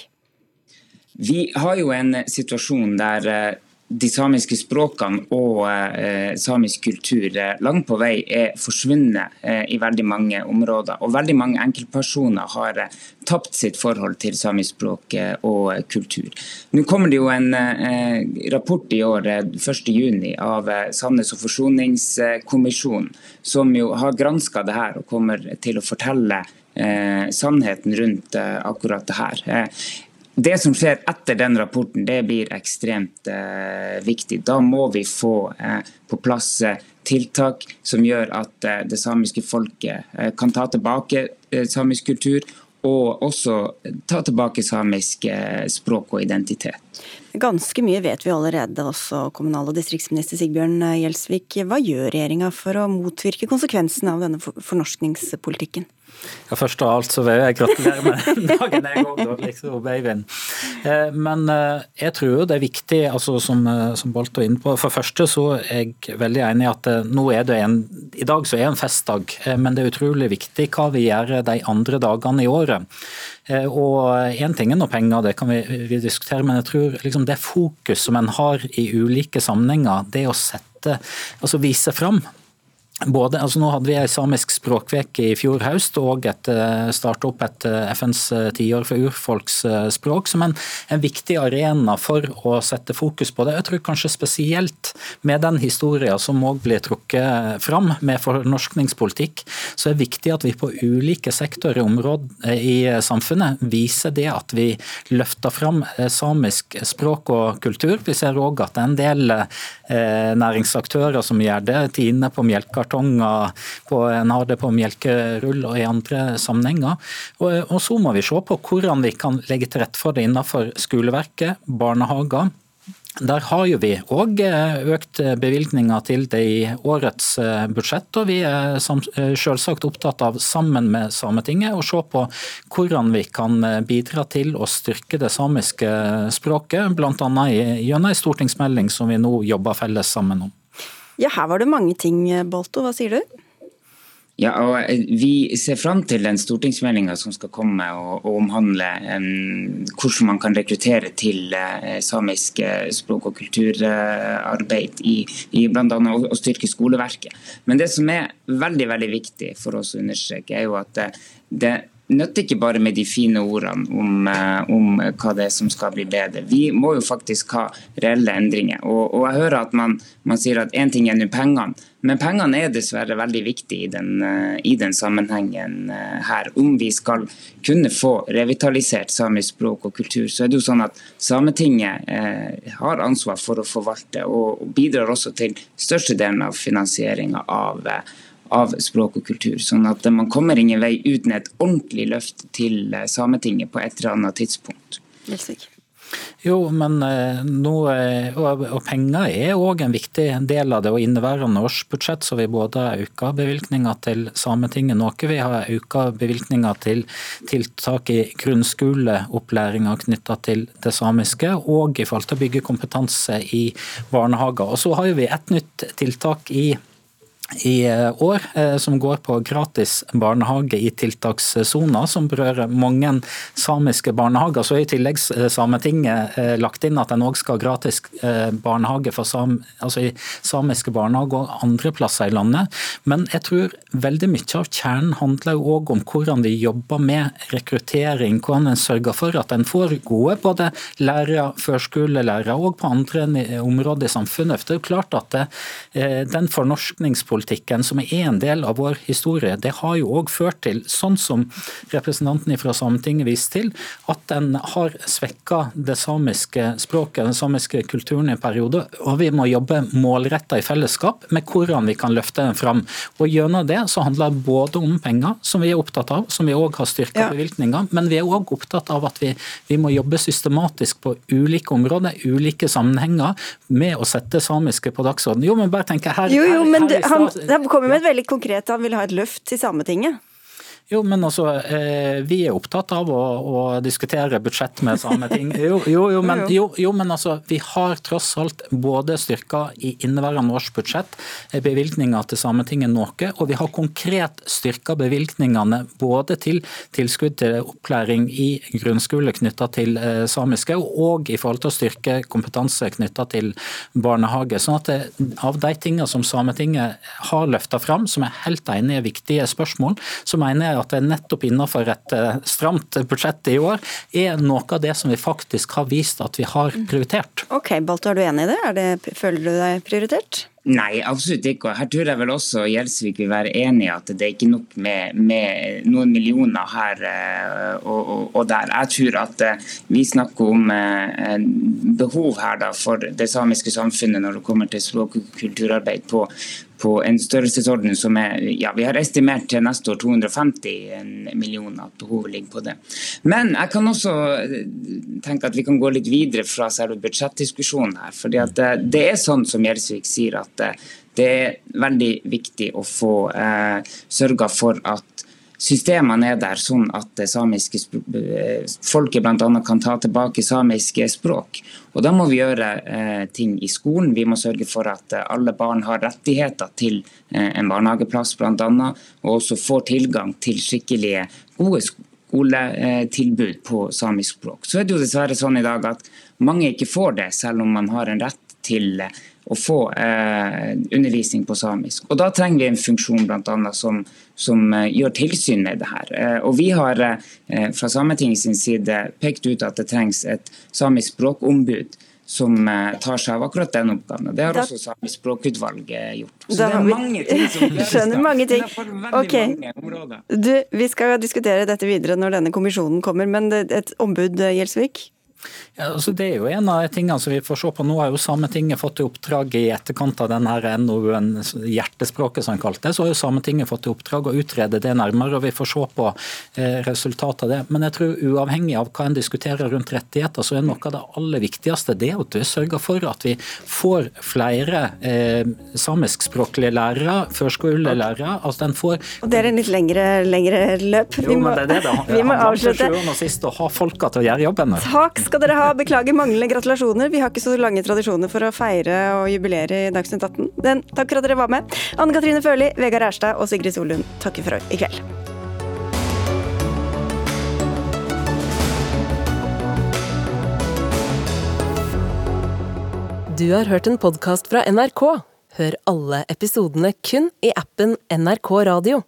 Vi har jo en situasjon der de samiske språkene og eh, samisk kultur eh, langt på vei er forsvunnet eh, i veldig mange områder. Og veldig mange enkeltpersoner har eh, tapt sitt forhold til samisk språk eh, og kultur. Nå kommer det jo en eh, rapport i år, 1.6, av Sannhets- og forsoningskommisjonen, som jo har granska det her og kommer til å fortelle sannheten rundt akkurat det her. Det som skjer etter den rapporten, det blir ekstremt eh, viktig. Da må vi få eh, på plass eh, tiltak som gjør at eh, det samiske folket eh, kan ta tilbake eh, samisk kultur, og også ta tilbake samisk språk og identitet. Ganske mye vet vi allerede, også kommunal- og distriktsminister Sigbjørn Gjelsvik. Hva gjør regjeringa for å motvirke konsekvensene av denne fornorskningspolitikken? Ja, Først av alt så vil jeg gratulere med dagen, jeg òg, liksom babyen. Eh, men eh, jeg tror det er viktig, altså som, eh, som Bolt var inne på. For første så er jeg veldig enig i at nå er det en I dag så er det en festdag, men det er utrolig viktig hva vi gjør de andre dagene i året. Og Én ting er nå penger, det kan vi, vi, diskutere, men jeg tror liksom det fokus som en har i ulike sammenhenger, det å sette, altså vise fram både, altså nå hadde vi en samisk språkveke i fjor høst og eh, starte opp et eh, FNs eh, tiår for urfolksspråk som en, en, viktig arena for å sette fokus på det. Jeg tror kanskje spesielt med den historien som òg blir trukket fram med fornorskningspolitikk, så er det viktig at vi på ulike sektorer områder i samfunnet viser det at vi løfter fram samisk språk og kultur. Vi ser òg at det er en del næringsaktører som gjør det. Tine på Melkart kartonger, på, en har det på melkerull og i andre sammenhenger. Og, og så må vi se på hvordan vi kan legge til rette for det innenfor skoleverket, barnehager Der har jo vi òg økt bevilgninger til det i årets budsjett. og Vi er selvsagt opptatt av, sammen med Sametinget, å se på hvordan vi kan bidra til å styrke det samiske språket, bl.a. gjennom en stortingsmelding som vi nå jobber felles sammen om. Ja, her var det mange ting, Bolto. Hva sier du? Ja, og eh, Vi ser fram til den stortingsmeldinga som skal komme og, omhandle hvordan man kan rekruttere til uh, samisk språk- og kulturarbeid i, i bl.a. Å styrke skoleverket. Men det som er veldig veldig viktig for oss å understreke, er jo at det, det nytter ikke bare med de fine ordene om, om, hva det er som skal bli bedre. Vi må jo faktisk ha reelle endringer. Og, og jeg hører at man, man sier at én ting er nå pengene. Men pengene er dessverre veldig viktige i den, eh, i den, sammenhengen eh, her. Om vi skal kunne få revitalisert samisk språk og kultur, så er det jo sånn at Sametinget eh, har ansvar for å forvalte, og bidrar også til størstedelen av finansieringa av, av språk og kultur. Sånn at man kommer ingen vei uten et ordentlig løft til Sametinget på et eller annet tidspunkt. Gjelsvik. Jo, men eh, nå, eh, og, og penger er òg en viktig del av det. og Inneværende års budsjett så vi både har bevilgninga til Sametinget noe. Vi har øka bevilgninga til tiltak i grunnskoleopplæringa knytta til det samiske, og i forhold til å bygge kompetanse i barnehager. Og Så har vi et nytt tiltak i i eh, år, eh, som går på gratis barnehage i tiltakssona, som berører mange samiske barnehager. Så I tillegg eh, Sametinget lagt inn at en òg skal ha gratis barnehage for sam, altså i samiske barnehager og andre plasser i landet. Men jeg tror veldig mye av kjernen handler òg om hvordan de jobber med rekruttering. Hvordan en sørger for at en får gode både lærere, førskolelærere og på andre områder i samfunnet. For det er jo klart at det, den fornorskningspolitikken politikken, som er en del av vår historie, det har jo òg ført til, sånn som representanten fra Sametinget viste til, at en har svekka det samiske språket, den samiske kulturen i en periode. Og vi må jobbe målretta i fellesskap med hvordan vi kan løfte den fram. Og Gjennom det så handler det både om penger, som vi er opptatt av, som vi òg har styrka ja. bevilgninger, men vi er òg opptatt av at vi, vi må jobbe systematisk på ulike områder, ulike sammenhenger, med å sette samiske på dagsordenen. Jo, men bare tenk her, jo, jo, men her, her, han, han kommer med et veldig konkret, han vil ha et løft til Sametinget. Jo, men altså, eh, Vi er opptatt av å, å diskutere budsjett med Sametinget. Jo, jo, jo, men, jo, jo, men altså, vi har tross alt både styrka i inneværende års budsjett eh, bevilgninger til Sametinget noe, og vi har konkret styrka bevilgningene både til tilskudd til opplæring i grunnskole knytta til eh, samiske, og i forhold til å styrke kompetanse knytta til barnehage. sånn at det, Av de tingene som Sametinget har løfta fram, som er helt enig i viktige spørsmål, så mener jeg at det nettopp innenfor et eh, stramt budsjett i år er noe av det som vi faktisk har vist at vi har prioritert. Ok, Balto, er du enig i det? det føler du deg prioritert? Nei, absolutt ikke. Og her tror jeg vel også Gjelsvik vil være enig i at det er ikke nok med, med noen millioner her eh, og, og, og, der. Jeg tror at eh, vi snakker om behov her da, for det samiske samfunnet når det kommer til språk- og kulturarbeid på, på en størrelsesorden som er ja, Vi har estimert til neste år 250 millioner at behovet ligger på det. Men jeg kan også eh, tenke at vi kan gå litt videre fra selve budsjettdiskusjonen her. fordi at det, det er sånn som Gjelsvik sier, at eh, det er veldig viktig å få eh, sørga for at systemene er der sånn at det samiske folket bl.a. kan ta tilbake samiske språk. Og Da må vi gjøre eh, ting i skolen. Vi må sørge for at eh, alle barn har rettigheter til eh, en barnehageplass bl.a. Og også får tilgang til skikkelige, gode skoletilbud på samisk språk. Så er det jo dessverre sånn i dag at mange ikke får det, selv om man har en rett til å få eh, undervisning på samisk. Og Da trenger vi en funksjon blant annet, som, som eh, gjør tilsyn med det her. Eh, og Vi har eh, fra Sametingets side pekt ut at det trengs et samisk språkombud som eh, tar seg av akkurat den oppgaven. Det har da, også Samisk språkutvalg gjort. Så det er mange ting som Skjønner mange ting. Ok. Du, vi skal diskutere dette videre når denne kommisjonen kommer, men et ombud, Gjelsvik? Ja, altså det er jo en av tingene som vi får se på. Nå har jo Sametinget fått i oppdrag i etterkant av denne NOU-en, hjertespråket som han kalte det, så har jo Sametinget fått i oppdrag å utrede det nærmere. og Vi får se på eh, resultatet av det. Men jeg tror uavhengig av hva en diskuterer rundt rettigheter, så er noe av det aller viktigste det at vi sørger for at vi får flere eh, samiskspråklige lærere, førskolelærere. altså den får... Og det er en litt lengre, lengre løp. Jo, men det er det det handler om til sjuende og sist, å ha folka til å gjøre jobben. Takk skal dere ha. Beklager manglende gratulasjoner. Vi har ikke så lange tradisjoner for å feire og jubilere i Dagsnytt 18. Men takk for at dere var med. Anne Katrine Førli, Vegard Erstad og Sigrid Solund takker for i kveld. Du har hørt en podkast fra NRK. Hør alle episodene kun i appen NRK Radio.